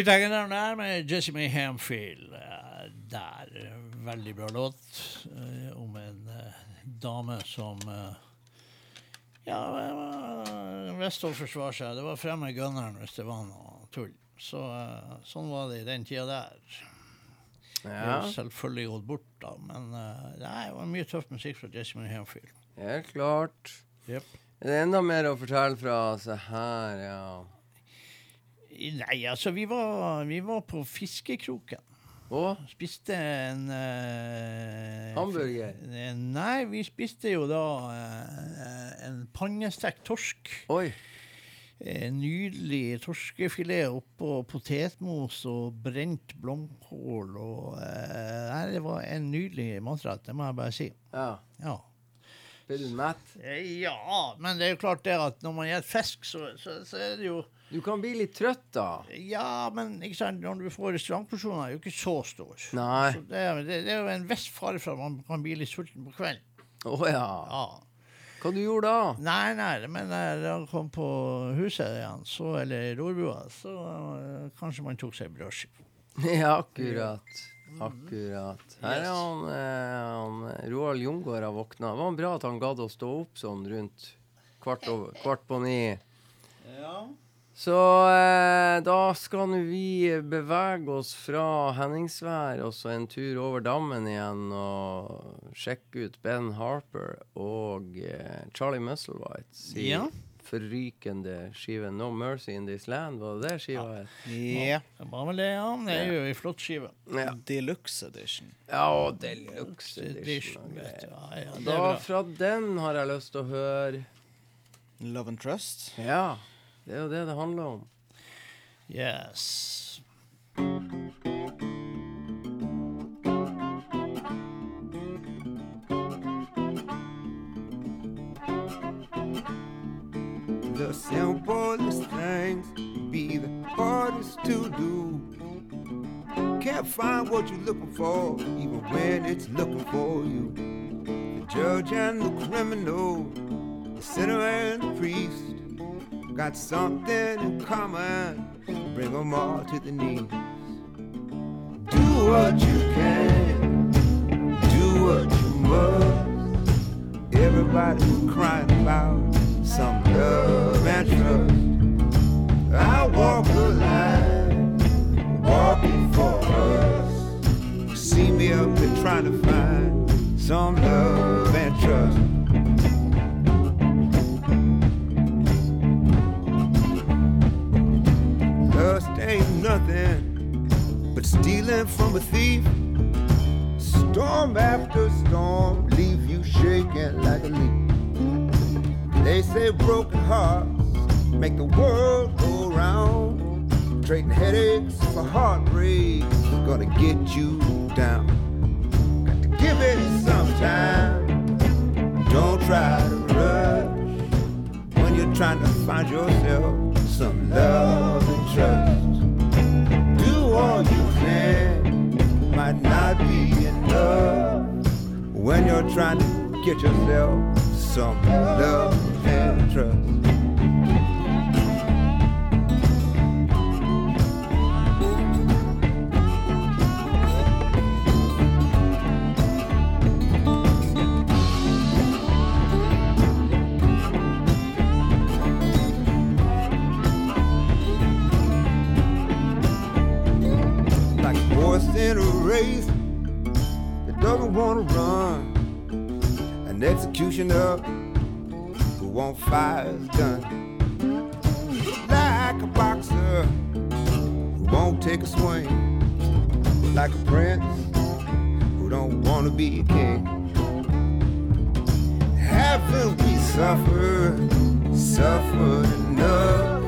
Litt lenger nær med Jesse May Hamfield. Eh, Der. eh, Veldig bra låt eh, om en eh, dame som eh, Ja, visste å forsvare seg. Det var fremme gunneren hvis det var noe tull. Så sånn var det i den tida der. Det Ja, selvfølgelig gått bort, da, men nei, det var mye tøff musikk fra Jesse May Hamfield. helt klart. Yep. Er enda mer å fortelle fra Se her, ja. Nei, altså, vi var, vi var på Fiskekroken. Og Spiste en uh, Hamburger? eh, Nei, vi spiste jo da uh, en pannestekt torsk. oi. En nydelig torskefilet oppå potetmos og brent blomkål. Og, uh, det var en nydelig matrett, det må jeg bare si. Ja. Ja. Ble du mett? Eh, ja, men det er jo klart det at når man spiser fisk, så, så, så er det jo Du kan bli litt trøtt, da. Ja, men ikke sant, når du får restaurantporsjoner, er jo ikke så stor. Nei. Så det, er, det, det er jo en viss fare for at man kan bli litt sulten på kvelden. Å ja. Ja. Hva du gjorde da? Nei, nei, men da jeg kom på huset igjen, så, eller rorbua, så øh, kanskje man tok seg en brødskive. (laughs) Ja, akkurat. Akkurat. Her er han, eh, han eh, Roald Jungård har våkna. Det var bra at han gadd å stå opp sånn rundt kvart, over, kvart på ni. Så eh, da skal nå vi bevege oss fra Henningsvær og så en tur over dammen igjen og sjekke ut Ben Harper og eh, Charlie Musselwhite sin Ja. forrykende skive 'No Mercy In This Land'. Var det det skiva het? Ja. Det var vel det, ja. Det er jo ei flott skive. Ja. Deluxe edition. Ja, Deluxe Edition. Ja, ja, Da fra den har jeg lyst til å høre Love and Trust. Ja, det er jo det det handler om. Yes. The simplest things be the hardest to do. Can't find what you're looking for, even when it's looking for you. The judge and the criminal, the sinner and the priest, got something in common. Bring them all to the knees. Do what you can, do what you must. Everybody's crying about some love and trust. I walk the line, walking for us. See me up there trying to find some love and trust. Nothing but stealing from a thief. Storm after storm, leave you shaking like a leaf. They say broken hearts make the world go round. Trading headaches for heartbreaks gonna get you down. Got to give it some time. Don't try to rush when you're trying to find yourself some love and trust. All you can, might not be enough when you're trying to get yourself some love and trust. Executioner who won't fire his gun. Like a boxer who won't take a swing. Like a prince who don't want to be a king. Haven't we suffered, suffered enough?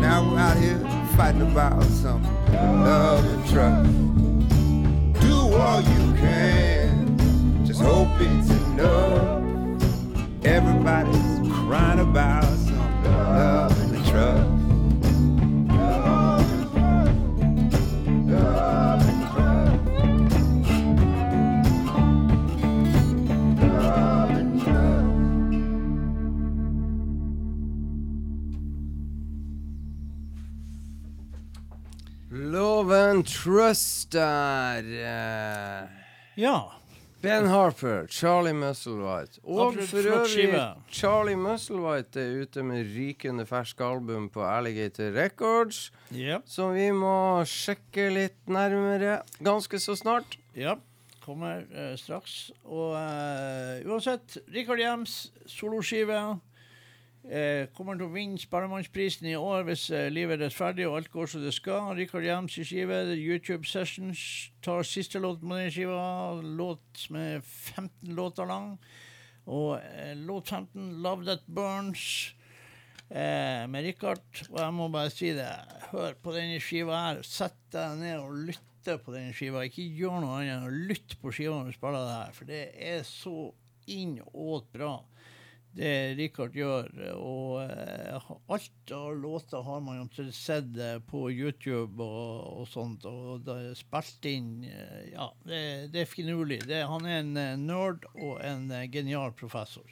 Now we're out here fighting about some love and trust. Do all you can, just hope it's enough. Everybody's crying about some love and trust. Love and trust. Love and trust. Love and trust. Love and Trust der. eh, Ja. Ben Harper, Charlie Musselwhite. Og Absolutt for øvrig. Charlie Musselwhite er ute med rykende fersk album på Alligator Records, Ja. som vi må sjekke litt nærmere ganske så snart. ja. Kommer uh, straks. Og uh, uansett, Rikard Jems soloskive. Eh, kommer til å vinne Sparemannsprisen i år hvis eh, livet er rettferdig og alt går som det skal. Rikard Hjems i skive. YouTube Sessions tar siste låt på den skiva. Låt er 15 låter lang. Og eh, låt 15, 'Love That Burns'. Eh, med Rikard. Og jeg må bare si det, hør på denne skiva her. Sett deg ned og lytte på denne skiva. Ikke gjør noe annet enn å lytte på skiva når du spiller det her, for det er så inn bra. Det Rikard gjør, og eh, alt av låter har man jo sett eh, på YouTube og, og sånt, og det er spilt inn eh, Ja, det, det er finurlig. Det, han er en nerd og en genial professor.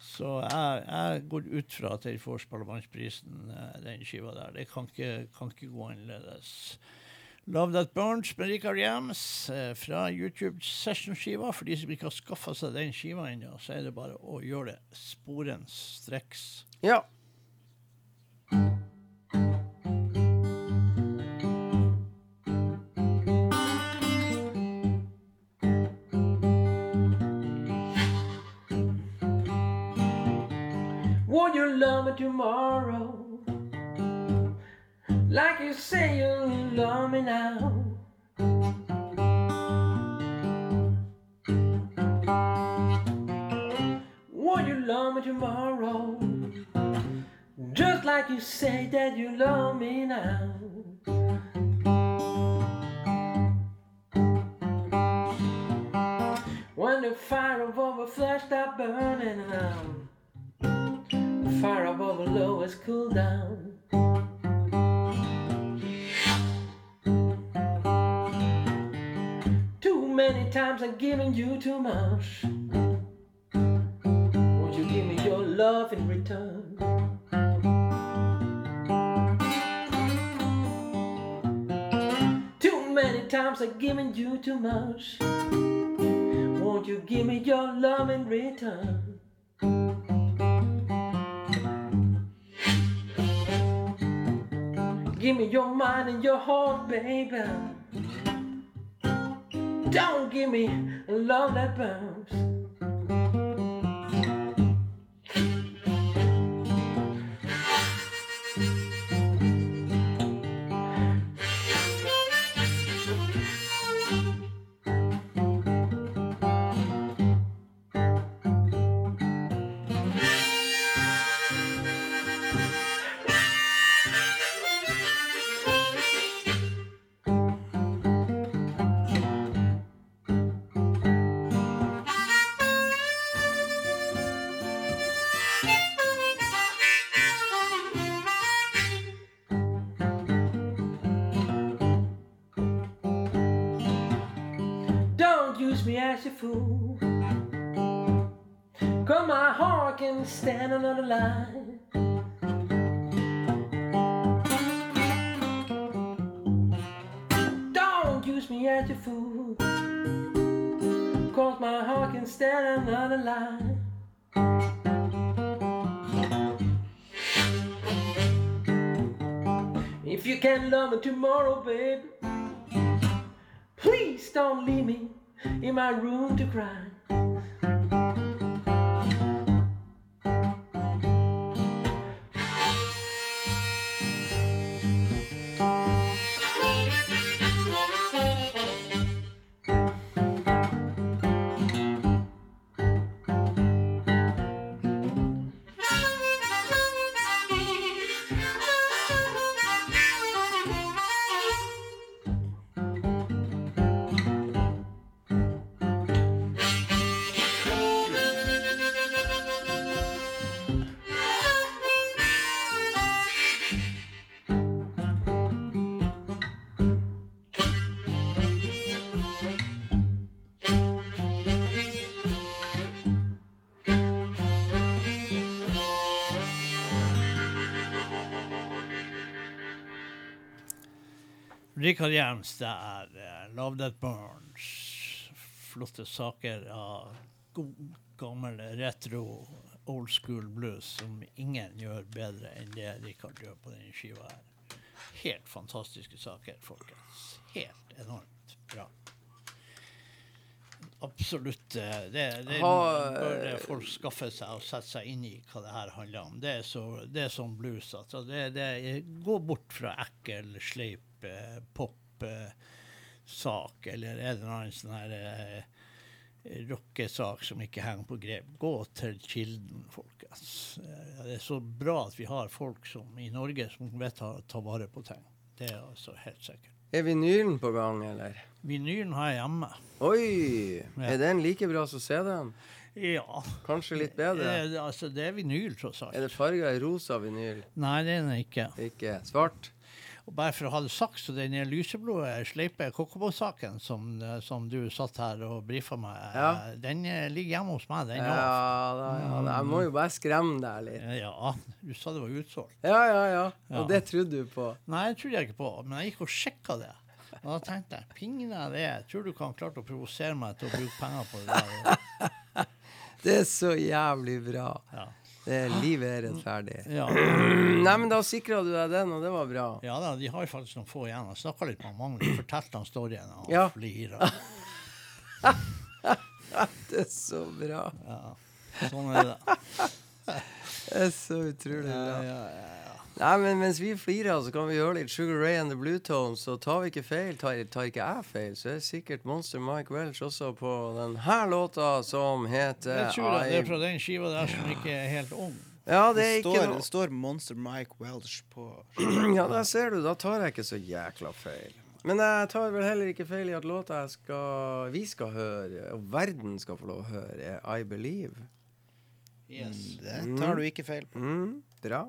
Så jeg, jeg går ut fra at jeg får Spellemannsprisen, den skiva der. Det kan ikke, kan ikke gå annerledes. Love That Burns med Rikard Hjems eh, fra YouTube Session-skiva. For de som ikke har skaffa seg den skiva ennå, så er det bare å gjøre det sporens streks. Ja. Would you love me tomorrow? Like you say you love me now. Would you love me tomorrow? Just like you say that you love me now. When the fire above a flesh stop burning out. The fire above below has cooled down. Many times I've given you too much. Won't you give me your love in return? Too many times I've given you too much. Won't you give me your love in return? Give me your mind and your heart, baby. Don't give me love that burns. Heart can stand another line. Don't use me as a fool. Cause my heart can stand another line. If you can't love me tomorrow, baby, please don't leave me in my room to cry. Rikard Hjelms, det er uh, Love That Burns. Flotte saker av god, gammel retro, old school blues som ingen gjør bedre enn det Rikard gjør på denne skiva her. Helt fantastiske saker, folkens. Helt enormt bra. Absolutt. eh, Det, det bør folk skaffe seg og sette seg inn i hva det her handler om. Det er, så, det er sånn blues. Altså. Det, det, gå bort fra ekkel, sleip eh, pop eh, eller en eller annen sånn her eh, rockesak som ikke henger på grep. Gå til kilden, folkens. Det er så bra at vi har folk som, i Norge som vet å ta vare på ting. Det er altså helt sikkert. Er vinylen på gang, eller? Vinylen har jeg hjemme. Oi! Ja. Er den like bra som CD-en? Ja. Kanskje litt bedre? Det, altså, det er vinyl, tross alt. Er det farga i rosa vinyl? Nei, det er den ikke. Ikke svart? Og bare for å ha det sagt, så den lyseblå sleipe Kokobo-saken som, eh, som du satt her og brifa meg, Ja. den eh, ligger hjemme hos meg, den Ja, òg. da, ja da. Jeg må jo bare skremme deg litt. Ja, du sa det var utsolgt. Ja, ja, ja. Ja. Og det trodde du på. Nei, det trodde jeg ikke på, men jeg gikk og sjekka det. Og da tenkte jeg, pingle det, tror du ikke han klarte å provosere meg til å bruke penger på det der? (laughs) Det er så jævlig bra. Ja. Det er livet er rettferdig. Ja, (clears throat) Nei, men da sikra du deg den, og det var bra. ja da, de har faktisk noen få igjen. Jeg snakka litt med Magnus, fortalte han storyen, og han Ja. flira. (laughs) Det er så bra. Ja. Sånn er det. (laughs) Det er så utrolig bra. Ja, ja, ja. Nei, men mens vi flirer, så kan vi høre litt Sugar Ray and the Blue Tones. Så tar vi ikke feil, tar, tar ikke jeg feil, så er det sikkert Monster Mike Welch også på denne låta som heter Jeg tror det er fra den skiva der som ikke er helt ung. Ja, det Det ikke står, noe det står Monster Mike Welch på (clears throat) Ja, der ser du. Da tar jeg ikke så jækla feil. Men jeg tar vel heller ikke feil i at låta jeg skal, vi skal høre, og verden skal få lov å høre, er I Believe. Yes Det tar du ikke feil på. Mm, bra.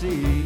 See.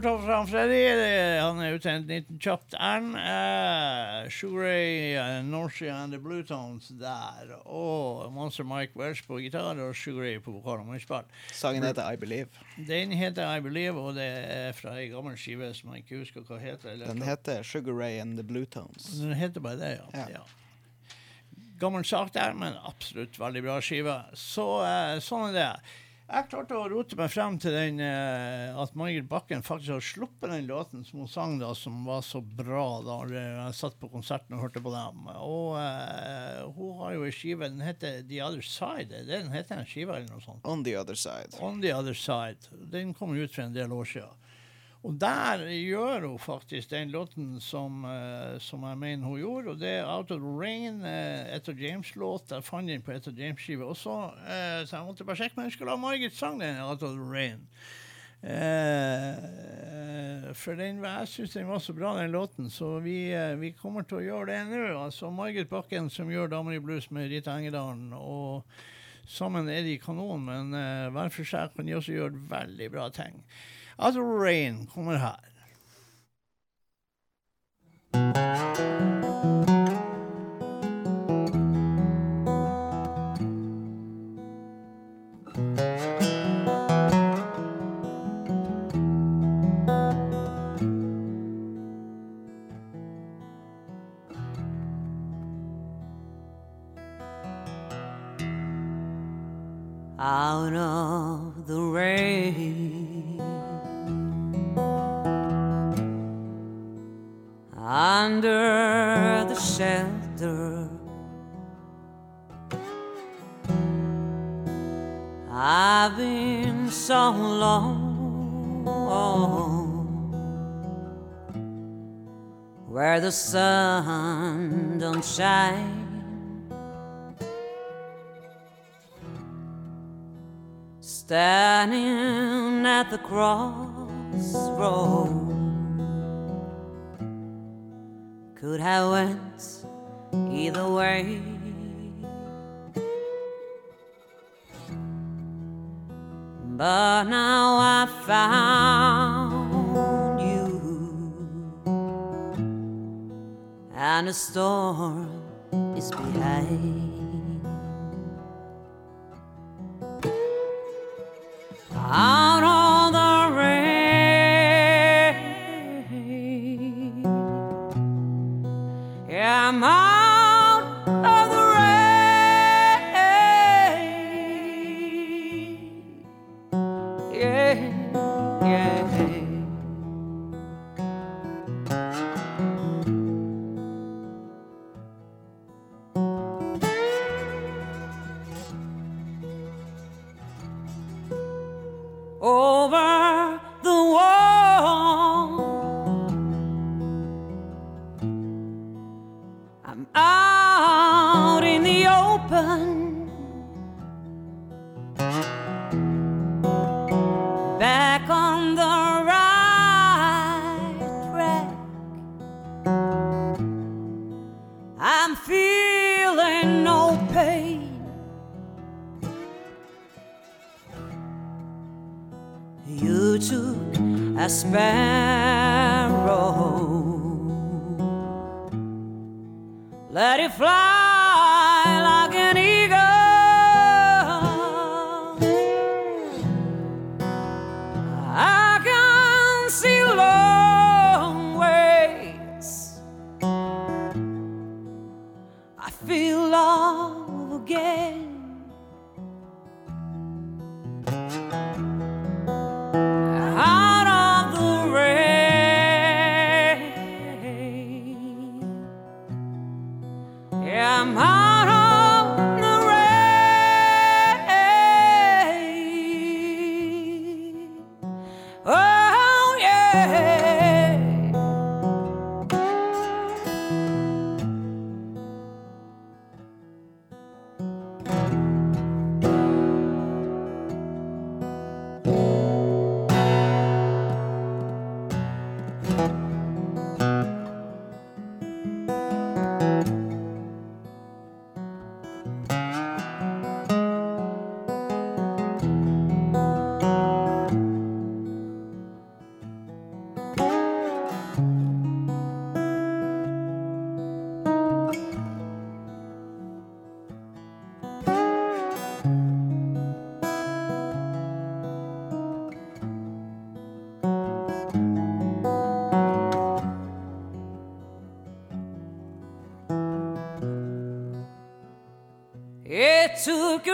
For fra han Freddy, han er ute en liten kjapt ærend. Uh, Sugar Ray, uh, Norcia and the Bluetones der. Og Monster Mike Welsh på gitar og Sugar Ray på vokal og munnspill. Sangen heter I Believe. Den heter I Believe, og det er fra ei gammel skive som jeg ikke husker hva heter. eller- Den heter Sugar Ray and the Blue Tones. Den heter bare det, ja. Ja. ja. Gammel sak der, men absolutt veldig bra skive. Så eh, sånn er det. Jeg klarte å rote meg frem til den eh, at Margaret Bakken faktisk har sluppet den låten som hun sang da, som var så bra da jeg satt på konserten og hørte på dem. Og eh, hun har jo ei skive, den heter The Other Side. Det den heter den skive eller noe sånt? On the other side. On the Other Side. Den kom ut for en del år siden. Og der gjør hun faktisk den låten som, uh, som jeg mener hun gjorde, og det er Out of the Rain, uh, etter James-låt. Jeg fant den på etter James-skive eh, så jeg måtte bare sjekke om jeg skulle ha Margit sang den, Out of the Rain. Uh, for den, jeg syns den var så bra, den låten, så vi, uh, vi kommer til å gjøre det nå. Altså Margit Bakken som gjør Damer i blues med Rita Engedalen. og Sammen er de kanon, men eh, hver for seg kan de også gjøre veldig bra ting. Out of Rain kommer her.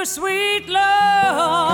Sweet love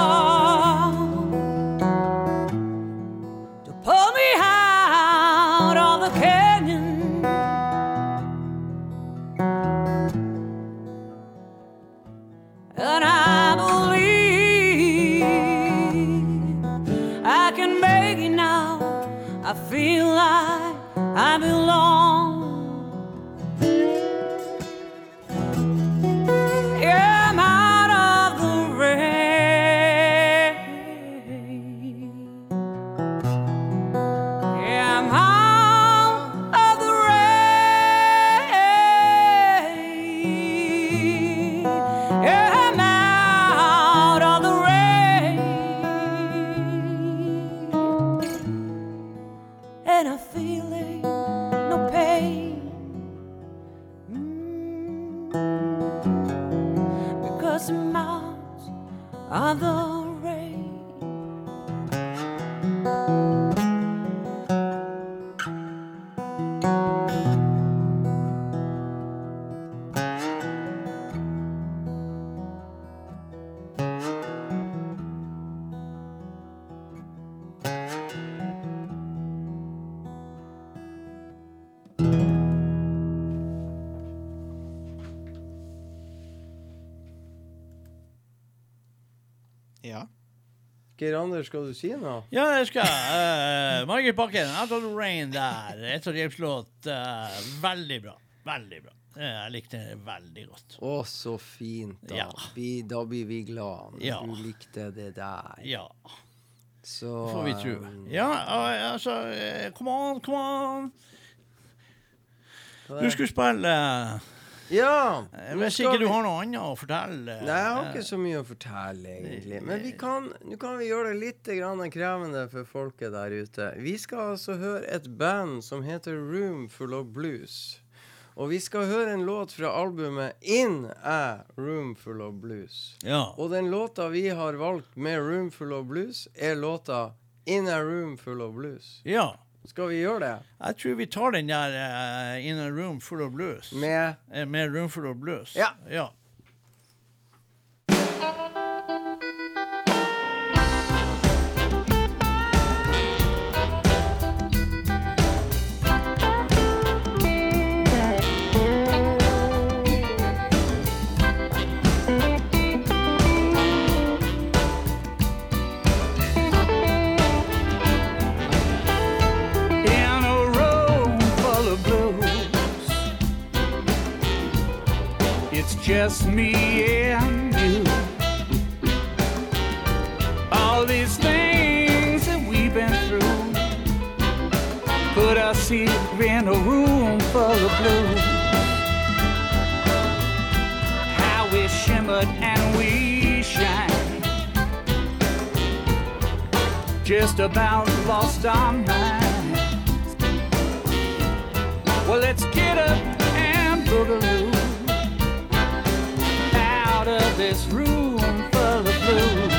Anders, skal du si noe? Ja, det skal jeg. Uh, Margaret Bakken, Out of the Rain der. Etter hjelpslåt. Uh, veldig bra. Veldig bra. Eh, jeg likte det veldig godt. Å, så fint, da. Ja. Vi, da blir vi glad når Ja. du likte det der. Ja, Så får vi tro. um, Ja, altså Come on, come on. Du skulle spille Ja! nå Hvis ikke du har noe annet å fortelle. Nei, jeg har ikke så mye å fortelle, egentlig. Men vi kan, nå kan vi gjøre det litt krevende for folket der ute. Vi skal altså høre et band som heter Room Full of Blues. Og vi skal høre en låt fra albumet In a Room Full of Blues. Ja. Og den låta vi har valgt med Room Full of Blues, er låta In a Room Full of Blues. ja. Skal vi gjøre det? Jeg tror vi tar den der uh, In a Room Full of Blues. Med Eh, med Room Full of Blues. Ja. ja. Just me and you. All these things that we've been through put us here in a room full of blues. How we shimmered and we shine. just about lost our minds. Well, let's get up and boogaloo this room full of blues.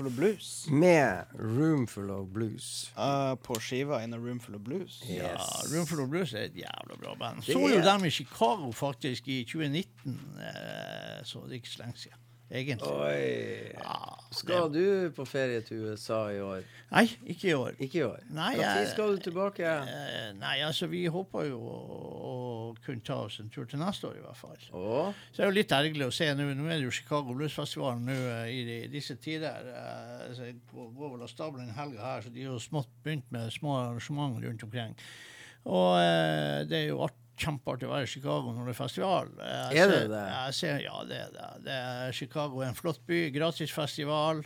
In a Room Full of Blues. Med Roomful of Blues. Uh, på skiva In a Roomful of Blues. Ja, Roomful of Blues er et jævla bra band. Så jo dem i Chicago faktisk i 2019, uh, så det er ikke så lenge siden. Egentlig. Oi. Ja, Skal du på ferie til USA i år? Nei, ikke i år. Ikke i år? Nei, Når skal du tilbake? Eh, nei, altså vi håper jo å, kunne ta oss en tur til neste år i hvert fall. Å? Så det er jo litt ergerlig å se nå. Nå er det jo Chicago Bluesfestivalen nå eh, i disse tider. Eh, så jeg går vel av stabelen en helg her, så de har jo smått begynt med små arrangement rundt omkring. Og det er jo art, kjempeartig å være i Chicago når det er festival. Jeg Er det ser- det? Ser, ja, det er det. det er Chicago er en flott by. Gratis festival.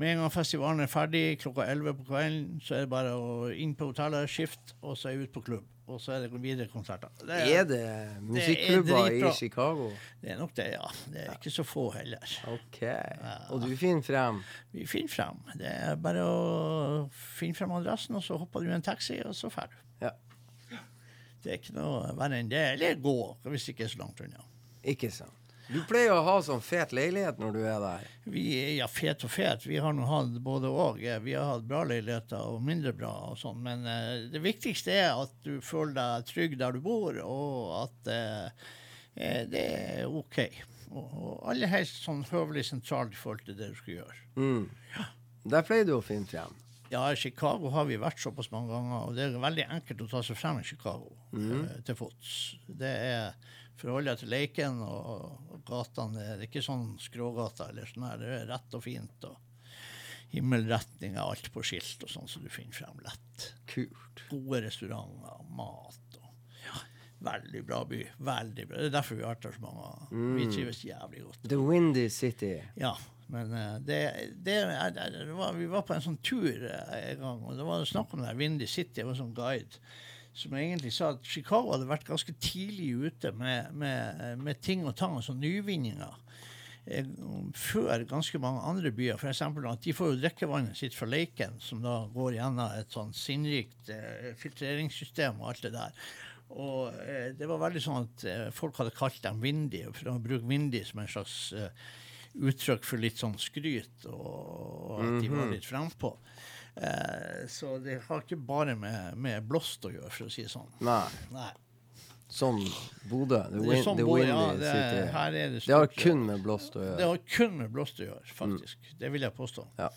Med en gang festivalen er ferdig klokka 11 på kvelden, så er det bare å inn på hotellet, skift, og så er ut på klubb. Og så er det videre konserter. Det Er det musikklubber i. Chicago? det er nok det, ja. Det er ikke så få heller. OK. Og du finner frem? Vi finner frem. Det er bare å finne frem adressen, og så hopper du i en taxi, og så drar du. Ja. Det er ikke noe verre enn det. Eller gå, hvis ikke er så langt unna. Ikke sant. Du pleier å ha sånn fet leilighet når du er der. Vi ja, fet og fet. Vi har nå hatt både og. Vi har hatt bra leiligheter og mindre bra og sånn. Men uh, det viktigste er at du føler deg trygg der du bor, og at uh, det er OK. Og, og aller helst sånn høvelig sentralt i forhold til det du skal gjøre. Mm. Der pleier du å finne frem. Ja, i Chicago har vi vært såpass mange ganger, og det er veldig enkelt å ta seg frem i Chicago eh, til fots. Det er forholdet til Leiken og, og gatene. Det er- ikke sånn skrågater eller sånn her. Det er rett og fint. og Himmelretning er alt på skilt og sånn, så du finner frem lett. Kult. Gode restauranter, mat og ja, Veldig bra by. Veldig bra. Det er derfor vi har vært der så mange ganger. Vi trives jævlig godt. The Windy City. Ja, men eh, det, det, det, det var, Vi var på en sånn tur eh, en gang, og det var snakk om det Windy City. Jeg var sånn guide som egentlig sa at Chicago hadde vært ganske tidlig ute med, med, med ting og tang, altså nyvinninger. eh, før ganske mange andre byer. For eksempel at de får jo drikkevannet sitt fra Leiken, som da går gjennom et sånn sinnrikt eh, filtreringssystem og alt det der. Og eh, det var veldig sånn at eh, folk hadde kalt dem Vindy, for å bruke Vindy som en slags eh, uttrykk for litt sånn skryt, og, og at de var litt frempå. Eh, så det har ikke bare med, med blåst å gjøre, for å si det sånn. Nei. Nei. Som Bodø. The, Det win, sånn the Bodø, ja, det, her er det Det har kun med blåst å gjøre. Det har kun med blåst å gjøre, faktisk. Det vil jeg påstå. Ja.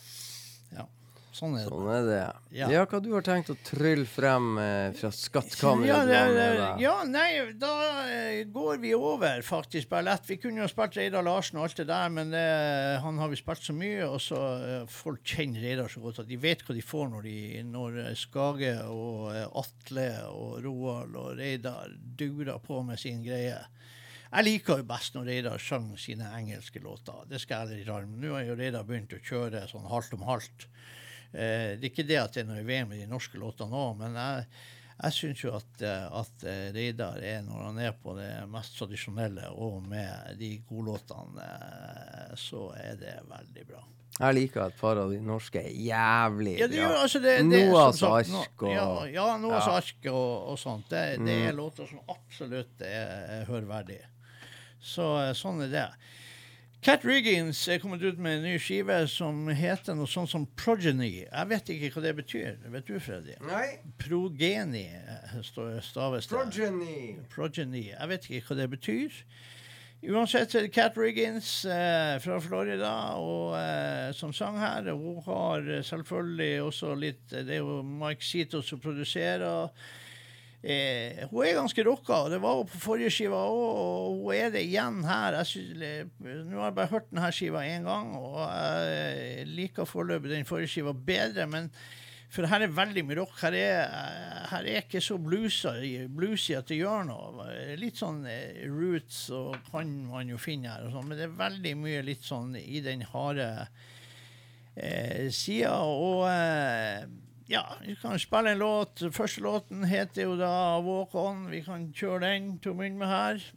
Ja. Sånn er det. Sånn er det. Ja. Ja, hva du har tenkt å trylle frem eh, fra skattkammeret? Ja, det, ja, nei, da eh, går vi over, faktisk, bare lett. Vi kunne jo spilt Reidar Larsen og alt det der, men det, han har vi spilt så mye, og så eh, folk kjenner Reidar så godt at de vet hva de får når, de, når eh, Skage og eh, Atle og Roald og Reidar durer på med sin greie. Jeg liker jo best når Reidar sang sine engelske låter. Det skal jeg ærlig innrømme. Nå har jo Reidar begynt å kjøre sånn halvt om halvt. Eh, det er ikke det at det er noe i veien med de norske låtene òg, men jeg, jeg syns jo at, eh, at eh, Reidar er, når han er på det mest tradisjonelle og med de godlåtene, så er det veldig bra. Jeg liker et par av de norske er jævlig Ja, det, bra. altså det, det, Noahs sagt ark og Ja, ja Noahs Ja. ark og, og sånt. Det, det er låter som absolutt er, er hørverdige. Så sånn er det. Cat Riggins er kommet ut med en ny skive som heter noe sånt som Progeny. Jeg vet ikke hva det betyr. Vet du, Freddy? Nei, Progeny eh, staves det. Progeny. Progeny. Jeg vet ikke hva det betyr. Uansett er det Cat Riggins eh, fra Florida og, eh, som sang her. Hun har eh, selvfølgelig også litt Det er jo Mike Zito som produserer. Eh, hun er ganske rocka, og det var hun på forrige skiva òg, og hun er det igjen her. Eh, nå har jeg bare hørt denne skiva én gang, og jeg liker foreløpig den forrige skiva bedre. men for her er veldig mye rock. Her er, her er ikke så bluesy, bluesy at det gjør noe. Litt sånn eh, roots og kan man jo finne her, og sånt, men det er veldig mye litt sånn i den harde eh, sida. Og eh, ja, vi kan spille en låt. Første låten heter jo da Walk On. Vi kan kjøre den til å begynne med her.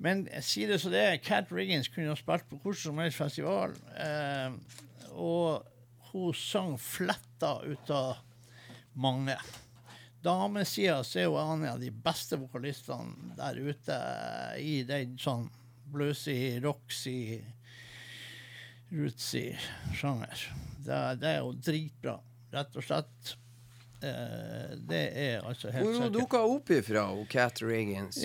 Men sier det så det er, Cat Riggins kunne ha spilt på hvordan som helst festival. Eh, og hun sang fletta ut av mange. Damesida er hun en av de beste vokalistene der ute i den sånn bluesy, rocksy, rootsy sjanger. Det, det er jo dritbra, rett og slett. Eh, det er altså helt sikkert. Hvor hun opp ifra, Cat Riggins?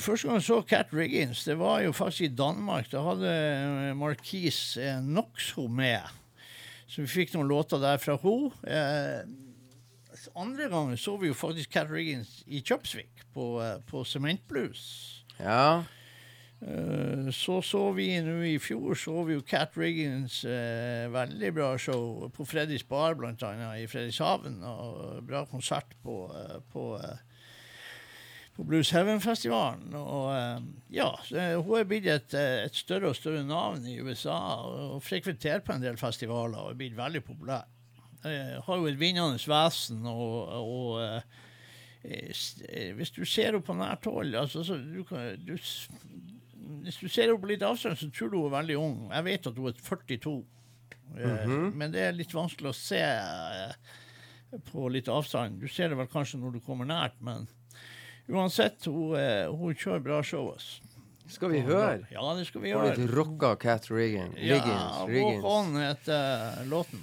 Første gang jeg så Cat Riggins, det var jo faktisk i Danmark. Da hadde eh, Marquise Noxo med. Så vi fikk noen låter der fra henne. Eh, andre gangen så vi jo faktisk Cat Riggins i Kjøpsvik, på, eh, på Sementblues. Ja. Eh, så så vi nå i fjor så vi jo Cat Riggins eh, veldig bra show på Freddys Bar, annet, i Fredrikshaven. Og bra konsert på, eh, på, eh, på Blues Heaven-festivalen. Og ja, hun er blitt et, et større og større navn i USA og frekventerer på en del festivaler og er blitt veldig populær. Jeg har jo et vinnende vesen og, og hvis du ser henne på nært hold altså, så du kan, du, Hvis du ser henne på litt avstand, så tror du hun er veldig ung. Jeg vet at hun er 42. Eh, Men det er litt vanskelig å se eh, på litt avstand. Du ser det vel kanskje når du kommer nært, men uansett, hun, eh, hun kjører bra show. ass. Skal vi høre? Ja, det skal vi gjøre. litt rocka Cat Riggins. Ja. Walk. On heter låten.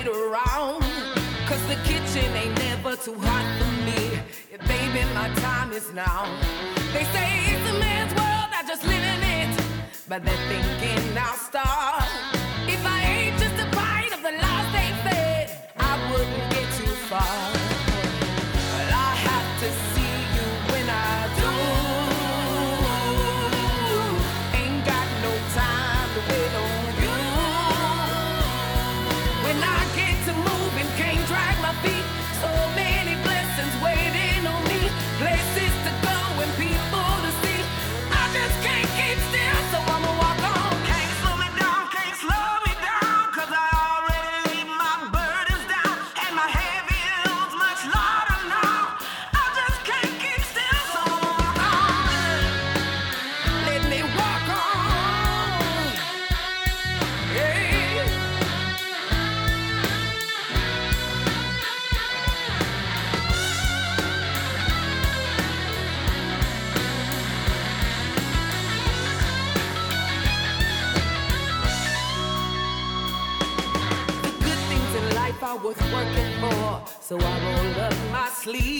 Weight around. Cause the kitchen ain't never too hot for me. Yeah, baby, my time is now. They say it's a man's world, I just live in it. But they're thinking I'll start. If I ain't just a bite of the last they fed, I wouldn't get too far. Up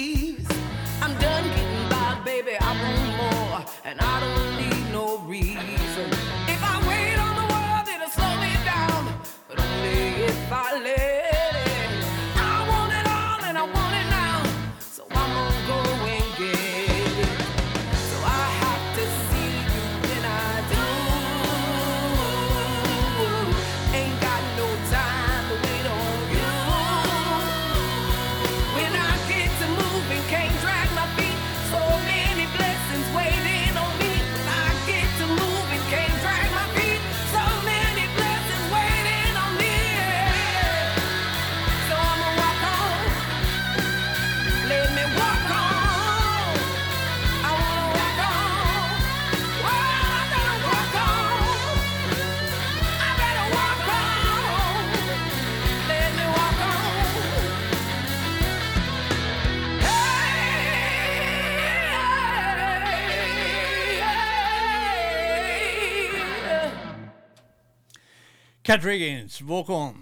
Cat Riggins, Walk On.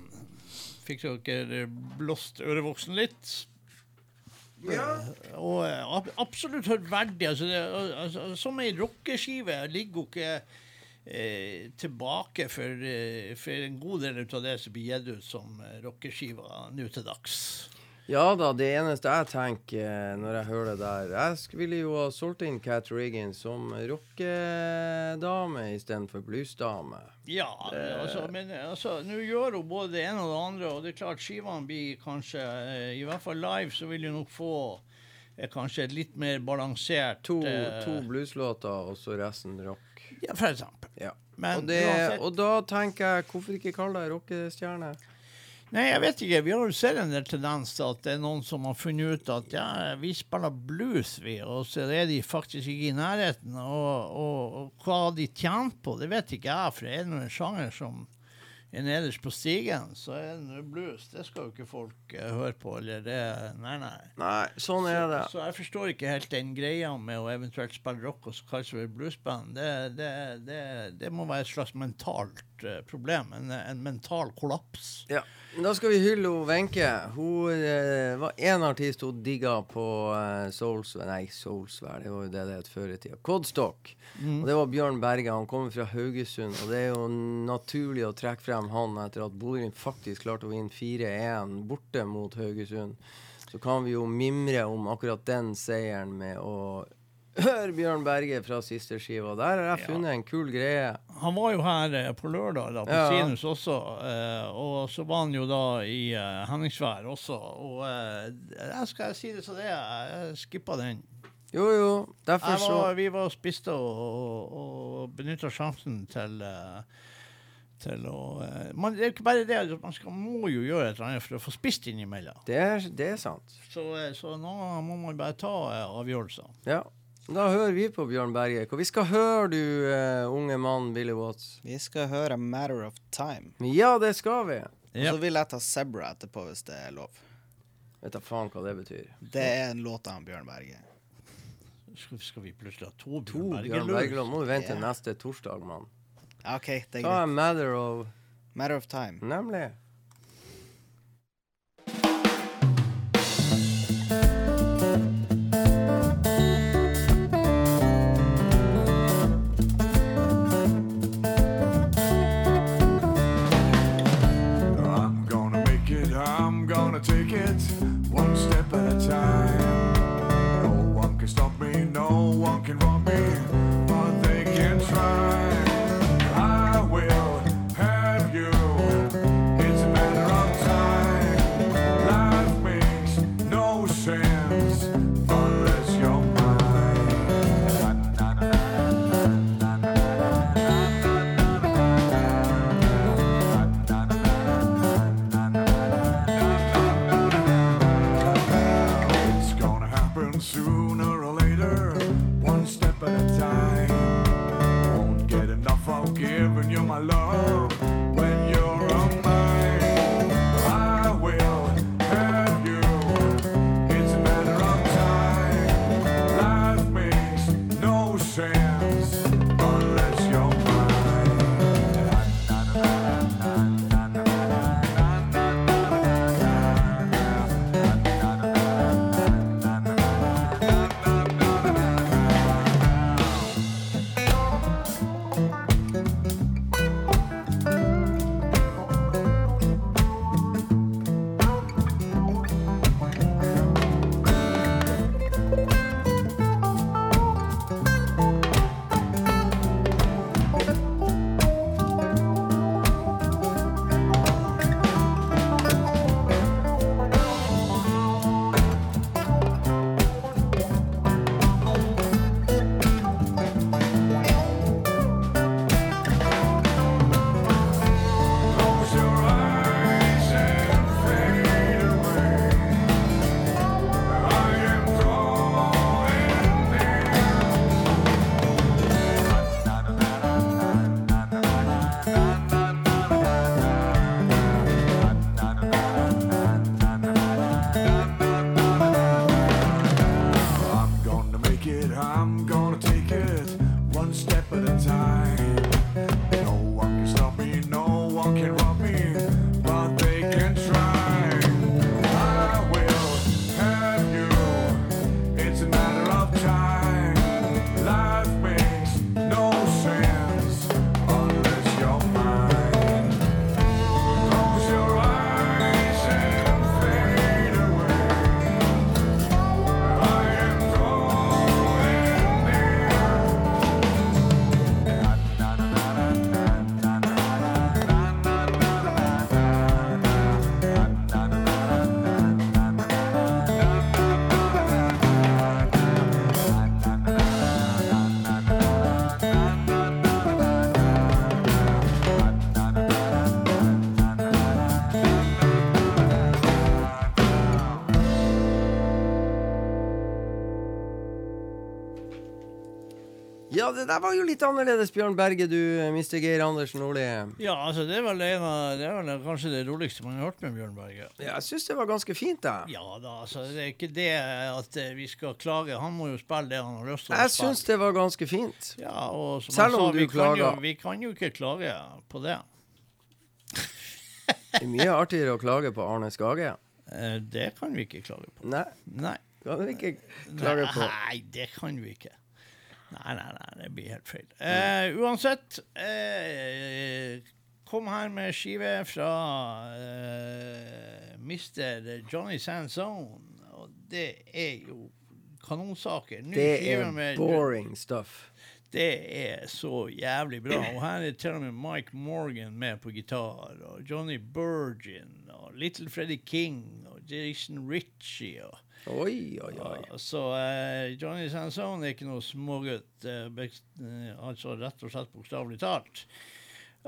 Fikk dere blåst ørevoksen litt? Og eh, ab absolutt hørverdig. Altså, det, altså, som ei rockeskive ligger hun ikke eh, tilbake for, eh, for en god del av det som blir gitt ut som eh, rockeskiver nå til dags. Ja da, det eneste jeg tenker når jeg hører det der Jeg ville jo ha solgt inn Cat Riggins som rockedame istedenfor bluesdame. Ja, altså, men eh, altså, nå gjør hun både det ene og det andre, og det er klart skivene blir kanskje eh, I hvert fall live så vil hun nok få eh, kanskje et litt mer balansert To, to blueslåter, og så resten rock. Ja, for eksempel. Ja. Men og, det, uansett- og da tenker jeg, hvorfor ikke kalle deg rockestjerne? Nei, jeg vet ikke. Vi har jo sett en del tendens til at det er noen som har funnet ut at ja, vi spiller blues, vi, og så er de faktisk ikke i nærheten. Og, og, og hva de tjener på, det vet ikke jeg, for det er det en sjanger som er nederst på stigen, så er det blues. Det skal jo ikke folk uh, høre på, eller det Nei, nei. Nei, sånn er det. Så, så jeg forstår ikke helt den greia med å eventuelt spille rock og så kalle seg bluesband. Det, det, det, det må være et slags mentalt problem. En, en mental kollaps. Ja. Da skal vi hylle Wenche. Hun eh, var én artist hun digga på eh, Soulsvær Nei, Soulsvær, det var jo det det het før i tida. Codstock. Mm. Og det var Bjørn Berge. Han kommer fra Haugesund, og det er jo naturlig å trekke frem han etter at Bodø faktisk klarte å vinne 4-1 borte mot Haugesund. Så kan vi jo mimre om akkurat den seieren med å høre Bjørn Berge fra siste skiva. Der har jeg funnet en kul greie. Han var jo her eh, på lørdag da, på Ja. Sinus også, eh, og så var han jo da i eh, Henningsvær også. Og eh, jeg skal si det så det, er, jeg skippa den. Jo, jo. Derfor var, så vi var og spiste og, og, og benytta sjansen til eh, til å eh, man, Det er jo ikke bare det, man skal, må jo gjøre et eller annet for å få spist innimellom. Det er, det er sant. Så, så nå må man bare ta avgjørelser. Ja. Da hører vi på Bjørn Berge. Hva vi skal høre, du uh, unge mann Billy Watts? Vi skal høre 'Matter of Time'. Ja, det skal vi. Og så vil jeg ta 'Zebra' etterpå, hvis det er lov. Vet da faen hva det betyr. Det er en låt av Bjørn Berge. Skal, skal vi plutselig ha to Bjørn Bjørn Berge Må du vente til Ja. neste torsdag, mann. Ja, OK, det er Ta greit. en matter of 'Matter of Time'. Nemlig. Der var jo litt annerledes, Bjørn Berge, du, Mr. Geir Andersen Nordli. Ja, altså, det er vel, av, det er vel kanskje det roligste man har hørt med Bjørn Berge. Ja, jeg syns det var ganske fint, jeg. Ja da, altså, det er ikke det at eh, vi skal klage. Han må jo spille det han har lyst til å Jeg spille. syns det var ganske fint. Ja, og som Selv om sa, du klager. vi kan jo ikke klage på det. Det er mye artigere å klage på Arne Skage. (laughs) Eh, Det kan vi ikke klage på. Nei, Nei. kan vi ikke klage på. Nei, det kan vi ikke. Nei, nei, nei, det blir helt feil. Eh, uansett, eh, kom her med skive fra eh, Mr. Johnny Sansone, og det er jo kanonsaker. Ny Det er boring stuff. Det er så jævlig bra. Og her er til og med Mike Morgan med på gitar, og Johnny Burgin, og Little Freddy King, og Jason Ritchie. og Oi, oi, oi. Og, så uh, Johnny Sansone er ikke noe smågutt, Uh, altså rett og slett bokstavelig talt.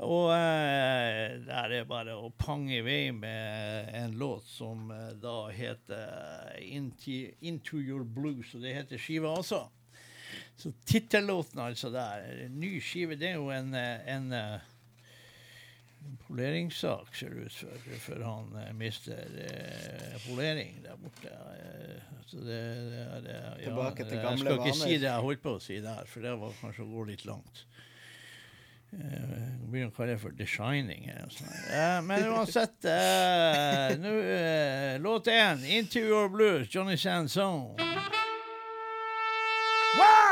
Og uh, der er bare å pange i vei med en låt som da heter Into, Into Your Blues, og det heter skiva også. Så tittellåten altså der, ny skive, det er jo en, eh, en, eh, en poleringssak, ser det ut for, for han eh, mister eh, polering der borte. Så det, det, det, ja, Tilbake til gamle vaner. Jeg skal ikke si det jeg holdt på å si der, for det var kanskje å gå litt langt. Jeg begynner å kalle det for The Shining. Eh, men uansett, eh, nu, eh, låt én, 'Into Your Blues', Johnny Sansone.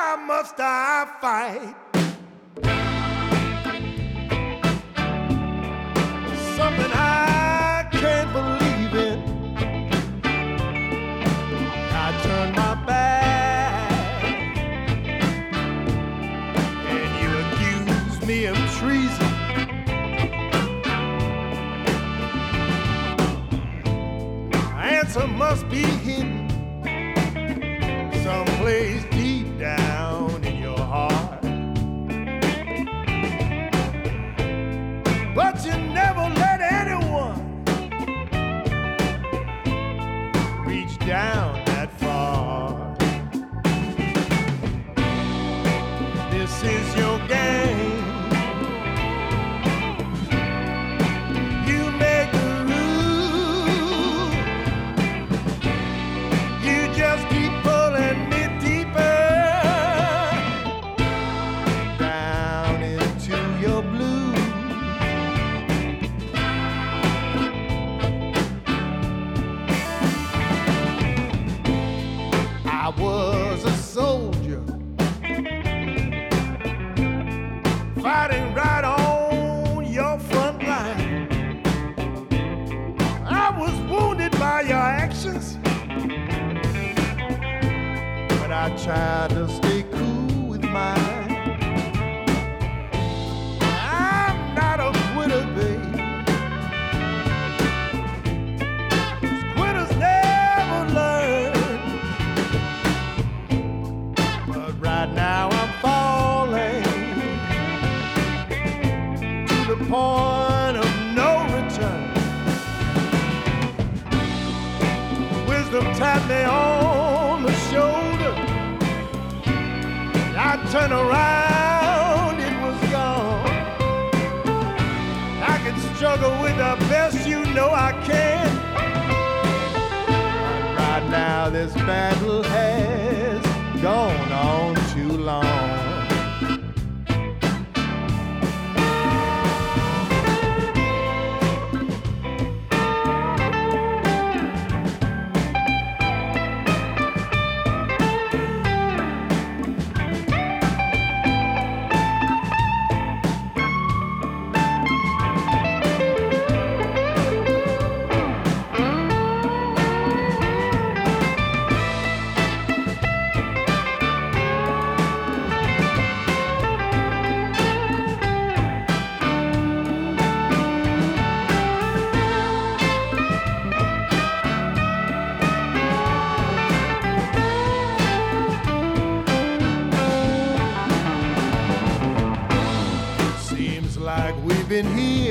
Why must I fight? Something I can't believe in. I turn my back, and you accuse me of treason. Answer must be hidden someplace tried to stay cool with mine. I'm not a quitter, babe. Quitters never learn. But right now I'm falling to the point of no return. Wisdom me on I turned around, it was gone. I can struggle with the best you know I can. Right now, this battle like we've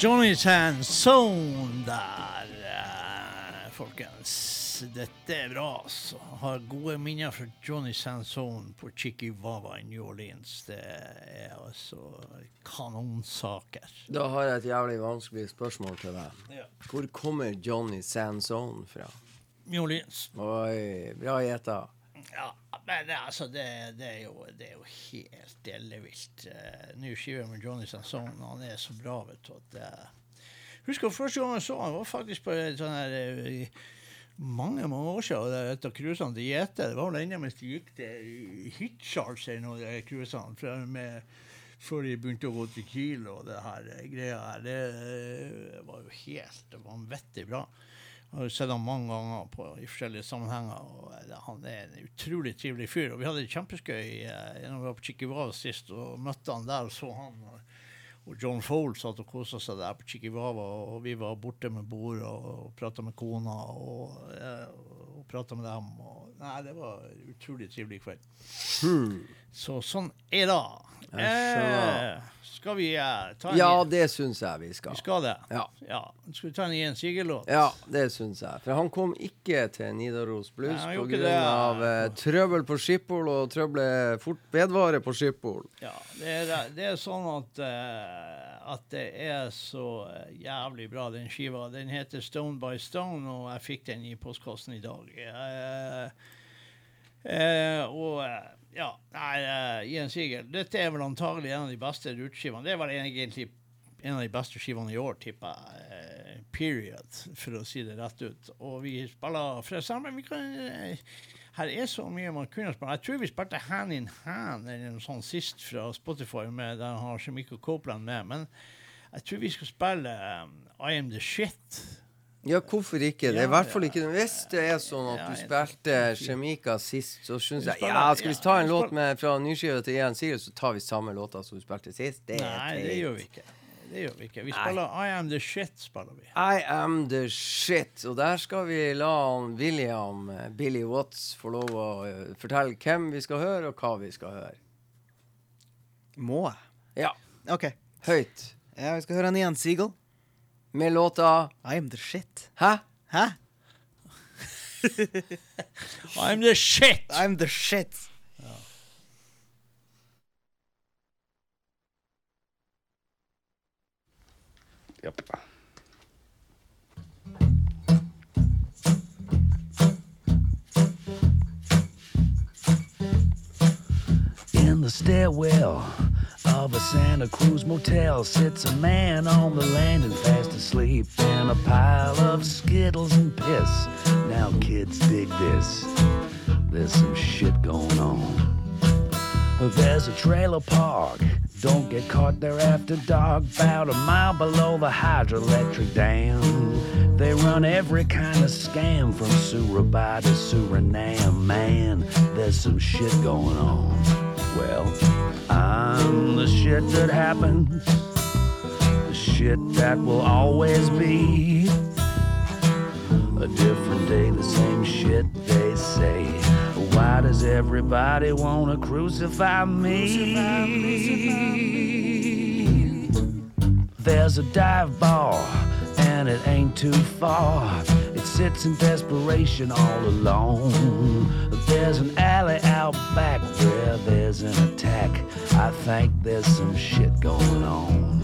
Johnny's Chan Zone der, eh, folkens. Dette er bra, altså. Har gode minner fra Johnny Chan Zone på Chiquiwawa i New Orleans. Det er altså kanonsaker. Da har jeg et jævlig vanskelig spørsmål til deg. Ja. Hvor kommer Johnny Sanzone fra? New Orleans. Oi, bra gjetta. Ja, men altså, det, det, er jo, det er jo helt ellevilt. Uh, Ny skive med Johnny Sanson, han er så bra, vet du. At, uh, husker første gang jeg så han var faktisk på sånn her uh, mange mange år siden. og det- Et av cruisene til Gjete. Det var vel ennå mens de gikk til Hitchards eller noe, cruisene. Før de begynte å gå til Kiel og det her eh, greia her. Det eh, var jo helt vanvittig bra. Jeg har sett ham mange ganger på, i forskjellige sammenhenger. og eh, Han er en utrolig trivelig fyr. og Vi hadde det kjempeskøy eh, når vi var på Chiquiwawa sist og møtte han der og så han. og og John Fold satt og kosa seg der på Chiquiwawa, og vi var borte med bord og, prata med kona og, eh, og prata med dem. Og, nei, det var en utrolig trivelig kveld. Hmm. Så sånn er det. Eh, skal vi uh, ta en Ja, det syns jeg vi skal. Vi skal det? Ja. Skal vi ta en Jens Siger-låt? Ja, det syns jeg. For han kom ikke til Nidaros Blues grunn av eh, trøbbel på Schiphol, og trøbbelet fort vedvarer på Schiphol. Ja, det er, det er sånn at, uh, at det er så jævlig bra, den skiva. Den heter Stone by Stone, og jeg fikk den i postkassen i dag. Uh, og ja, nei, uh, Jens Sigel, dette er vel antagelig en av de beste ruteskivene. Det er vel egentlig en av de beste skivene i år, tipper jeg. Uh, period, for å si det rett ut. Og vi spiller fra sammen. Kan uh, her er så mye man kunne spille. Jeg tror vi spilte Hand in Hand eller noe sånt sist fra Spotify, med, der har Shemiko Copeland med. Men jeg tror vi skal spille um, I Am The Shit. Ja, hvorfor ikke? Det er i hvert fall ikke Hvis det er sånn at du spilte Shemika sist, så syns jeg Ja, skal vi ta en låt med, fra nyskiva til Ian Sirius, så tar vi samme låta som du spilte sist? Det Nei, det gjør vi ikke. Det gjør vi ikke. Vi spiller I Am The Shit. spiller vi. I am the shit. Og der skal vi la William eh, Billy Watts få lov å eh, fortelle hvem vi skal høre, og hva vi skal høre. Må jeg? Ja. OK. Høyt. Ja, vi skal høre en igjen, Seagull. Med låta I am the shit. Hæ? Hæ? (laughs) I'm the shit! I'm the shit. Yep. in the stairwell of a Santa Cruz motel sits a man on the landing fast asleep in a pile of skittles and piss. Now, kids, dig this. There's some shit going on. There's a trailer park. Don't get caught there after dark. About a mile below the hydroelectric dam. They run every kind of scam from Surabaya to Suriname. Man, there's some shit going on. Well, I'm the shit that happens. The shit that will always be. A different day, the same shit they say. Why does everybody wanna crucify me? There's a dive bar, and it ain't too far. It sits in desperation all alone. There's an alley out back where there's an attack. I think there's some shit going on.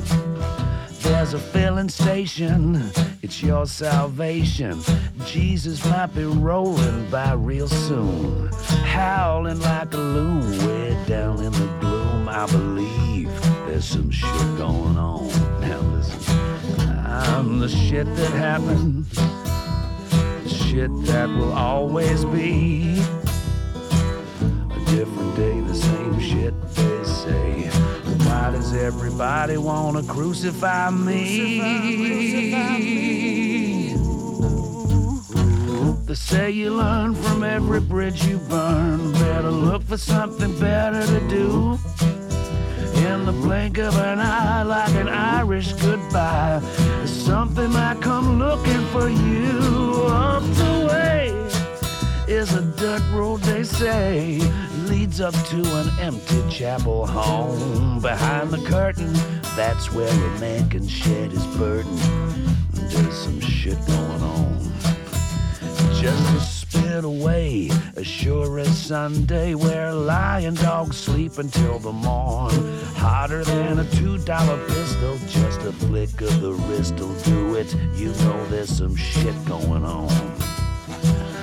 There's a filling station, it's your salvation. Jesus might be rolling by real soon, howling like a loon way down in the gloom. I believe there's some shit going on. Now listen, I'm the shit that happens, shit that will always be. A different day, the same shit they say. Why does everybody wanna crucify me? They say you learn from every bridge you burn. Better look for something better to do. In the blink of an eye, like an Irish goodbye, something might come looking for you. Up the way is a dirt road, they say, leads up to an empty chapel home. Behind the curtain, that's where a man can shed his burden. There's some shit going on. Just spit away, as sure as Sunday, where lion dogs sleep until the morn. Hotter than a two dollar pistol, just a flick of the wrist'll do it. You know there's some shit going on.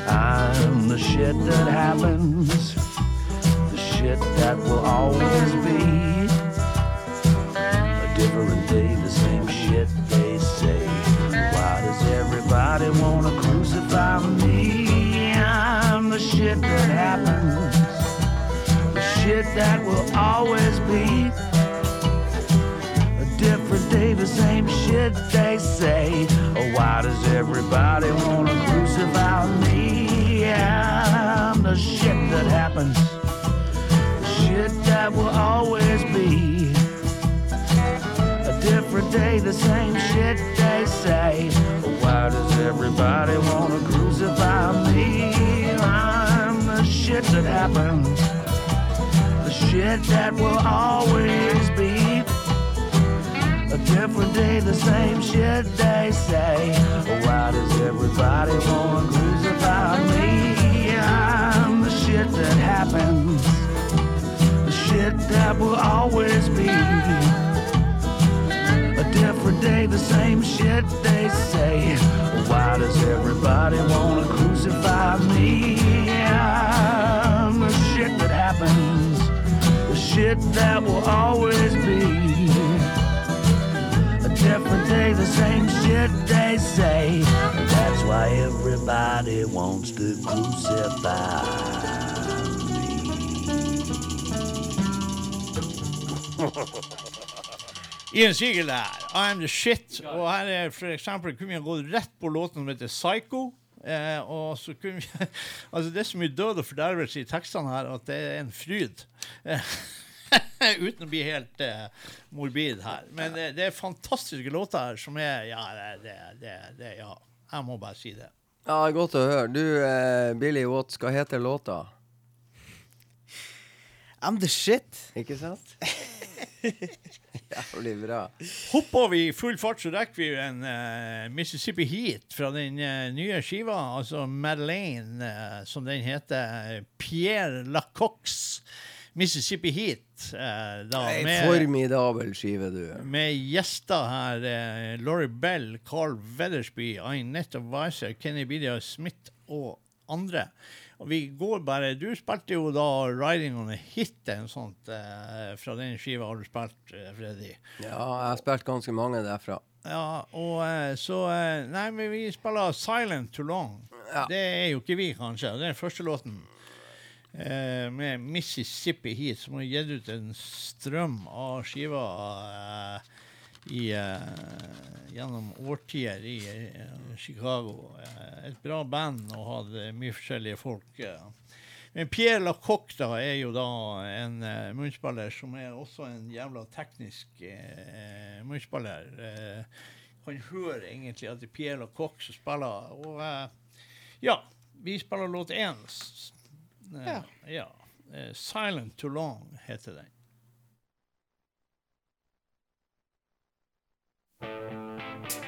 I'm the shit that happens, the shit that will always be. Shit that will always be. A different day, the same shit they say. Oh, why does everybody wanna crucify me? I'm the shit that happens, the shit that will always be. A different day, the same shit they say. Oh, why does everybody wanna crucify me? I'm the shit that happens, shit that will always be. A different day, the same shit they say. Why does everybody wanna crucify me? I'm the shit that happens, the shit that will always be. A different day, the same shit they say. Why does everybody wanna crucify me? I'm the shit that happens, shit that will always be. A different day, the same shit they say. That's why everybody wants to crucify Ian Siegel der. I'm the shit. Og her er for eksempel kunne vi gått rett på låten som heter Psycho. Eh, og så kunne vi (laughs) Altså, det er så mye død og fordervelse i tekstene her at det er en fryd. Eh, (laughs) (laughs) Uten å bli helt uh, morbid her. Men det, det er fantastiske låter her som er Ja, det, det, det, det Ja. Jeg må bare si det. Ja, godt å høre. Du, uh, Billy Watts, hva heter låta? I'm the shit. Ikke sant? (laughs) Jævlig bra. Hopper vi i full fart, så rekker vi en uh, Mississippi Heat fra den uh, nye skiva, altså Madeleine, uh, som den heter. Pierre Lacox Mississippi Heat. Eh, da, Ei med, formidabel skive, du. med gjester her. Eh, Laurie Bell, Carl Weathersby, Inette Weiser, Kenny Bidia Smith og andre. Og vi går bare Du spilte jo da 'Riding on a Hit', en sånt eh, fra den skiva har du spilt, eh, Freddy. Ja, jeg har spilt ganske mange derfra. Ja, og eh, så eh, Nei, men vi spiller 'Silent Too Long'. Ja. Det er jo ikke vi, kanskje. Det er den første låten. Eh, med 'Mississippi Heat', som har gitt ut en strøm av skiver eh, i, eh, gjennom årtier i eh, Chicago. Eh, et bra band og hadde mye forskjellige folk. Men Pierre Lacoque da, er jo da en uh, munnspiller som er også en jævla teknisk uh, munnspiller. Uh, kan høre egentlig at det er Pierre Lacoque som spiller. Og eh, ja, vi spiller låt én. S- eh, Ja. ja. Eh, 'Silent Too Long' heter den. It's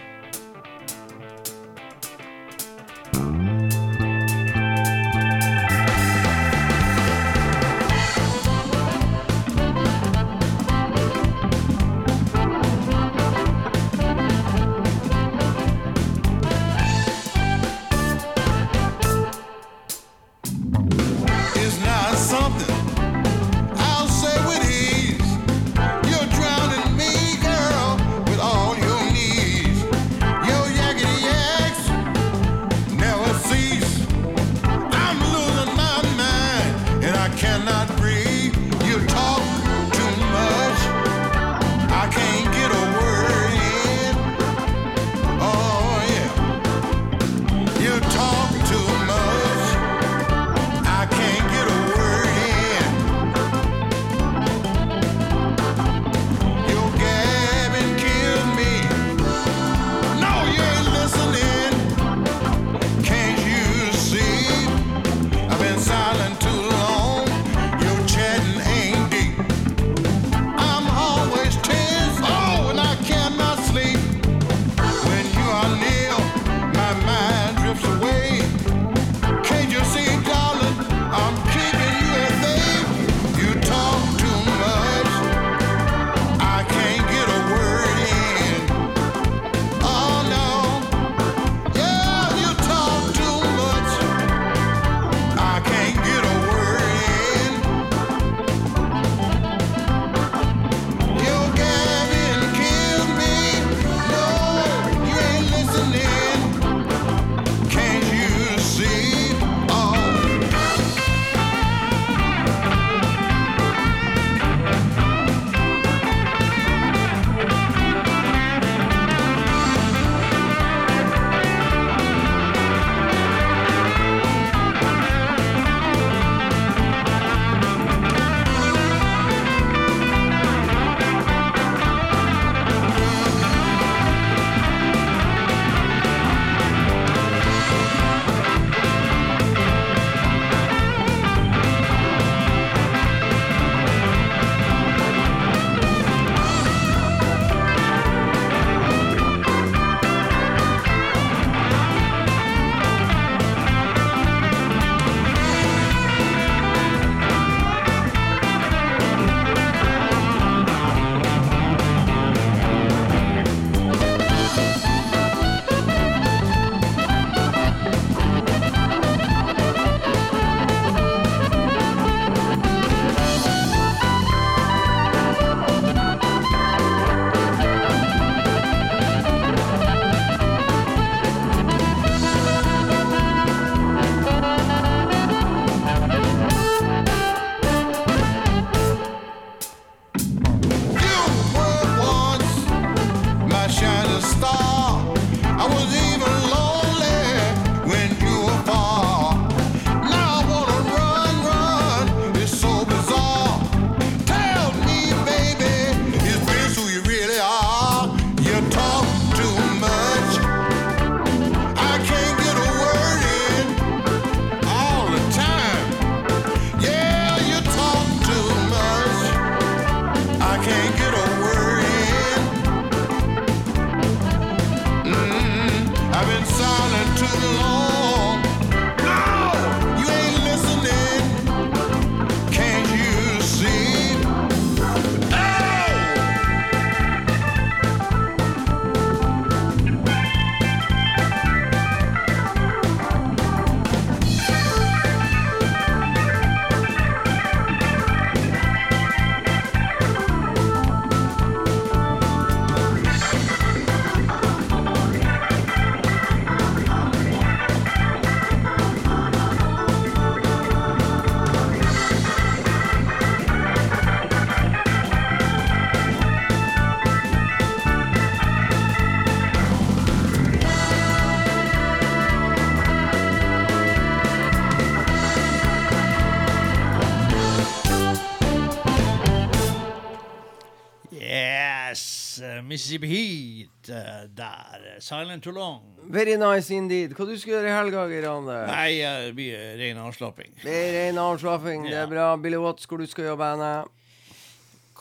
Mississippi Heat uh, der. Silent Too Long. Very nice indeed. Hva du skal gjøre i helga, Geir Anders? Nei, eh, det blir ren avslapping. Det er ren avslapping. Det er bra. Billy Watts, hvor du skal jobbe henne?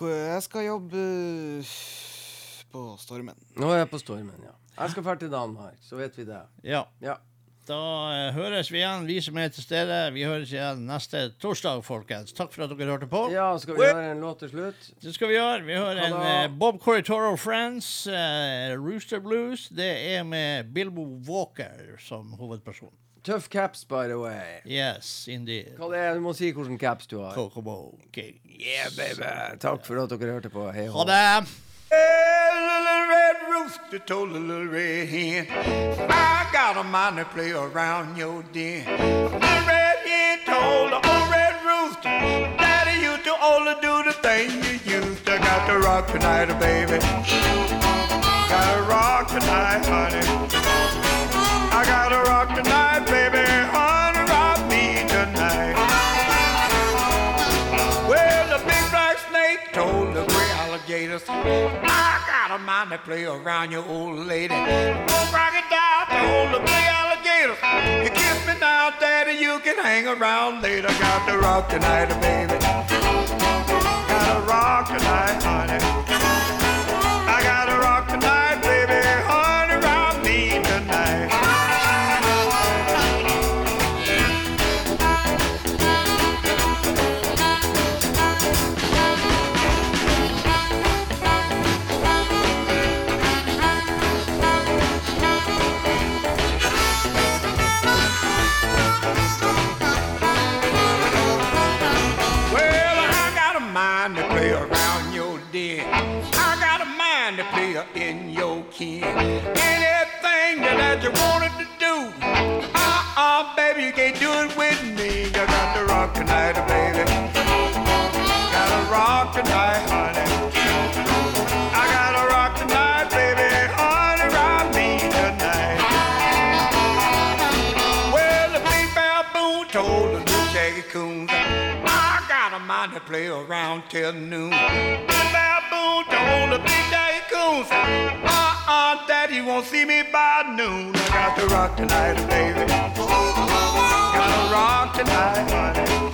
Jeg skal jobbe på Stormen. Nå er jeg på Stormen, ja. Jeg skal dra til Danmark, så vet vi det. Ja. Ja. Da eh, høres vi igjen, vi som er til stede. Vi høres igjen neste torsdag, folkens. Takk for at dere hørte på. Ja, skal vi høre en låt til slutt? Det skal vi gjøre. Vi hører en eh, Bob Corritoro Friends, uh, Rooster Blues. Det er med Bilbo Walker som hovedperson. Tøff caps, by the way. Yes, indeed. Hva det er, Du må si hvilken caps du har. Kokobo King. Yeah, baby. Takk for at dere hørte på. Hei Ha det! Hey, little red rooster told a little red hen, I got a mind to play around your den. The red hen told the old red rooster, Daddy used to only do the thing you used to. Got to rock tonight, baby. Gotta rock tonight, honey. I gotta rock tonight, baby. Alligators, I got a mind to play around your old lady. Old crocodile told the big alligators, you kiss me now, daddy, you can hang around later. Got to rock tonight, baby. Gotta rock tonight, honey. Kin. Anything that, you wanted to do, uh-uh, baby, you can't do it with me. You got to rock tonight, baby. Gotta rock tonight, honey. I gotta rock tonight, baby. Honey, rock me tonight. Well, the big baboon told the little shaggy coon, I got a mind to play around till noon. The baboon told the big daddy coon, uh-uh, daddy won't see me by noon. I got to rock tonight, baby. Gotta rock tonight, honey.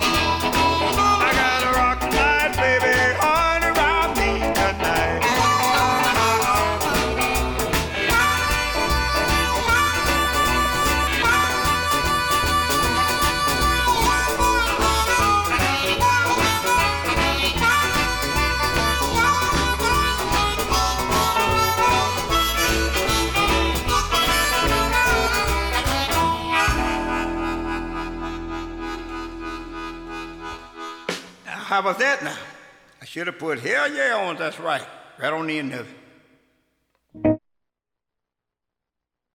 How about that now? I should have put hell yeah on. That's right. Right on the end of it.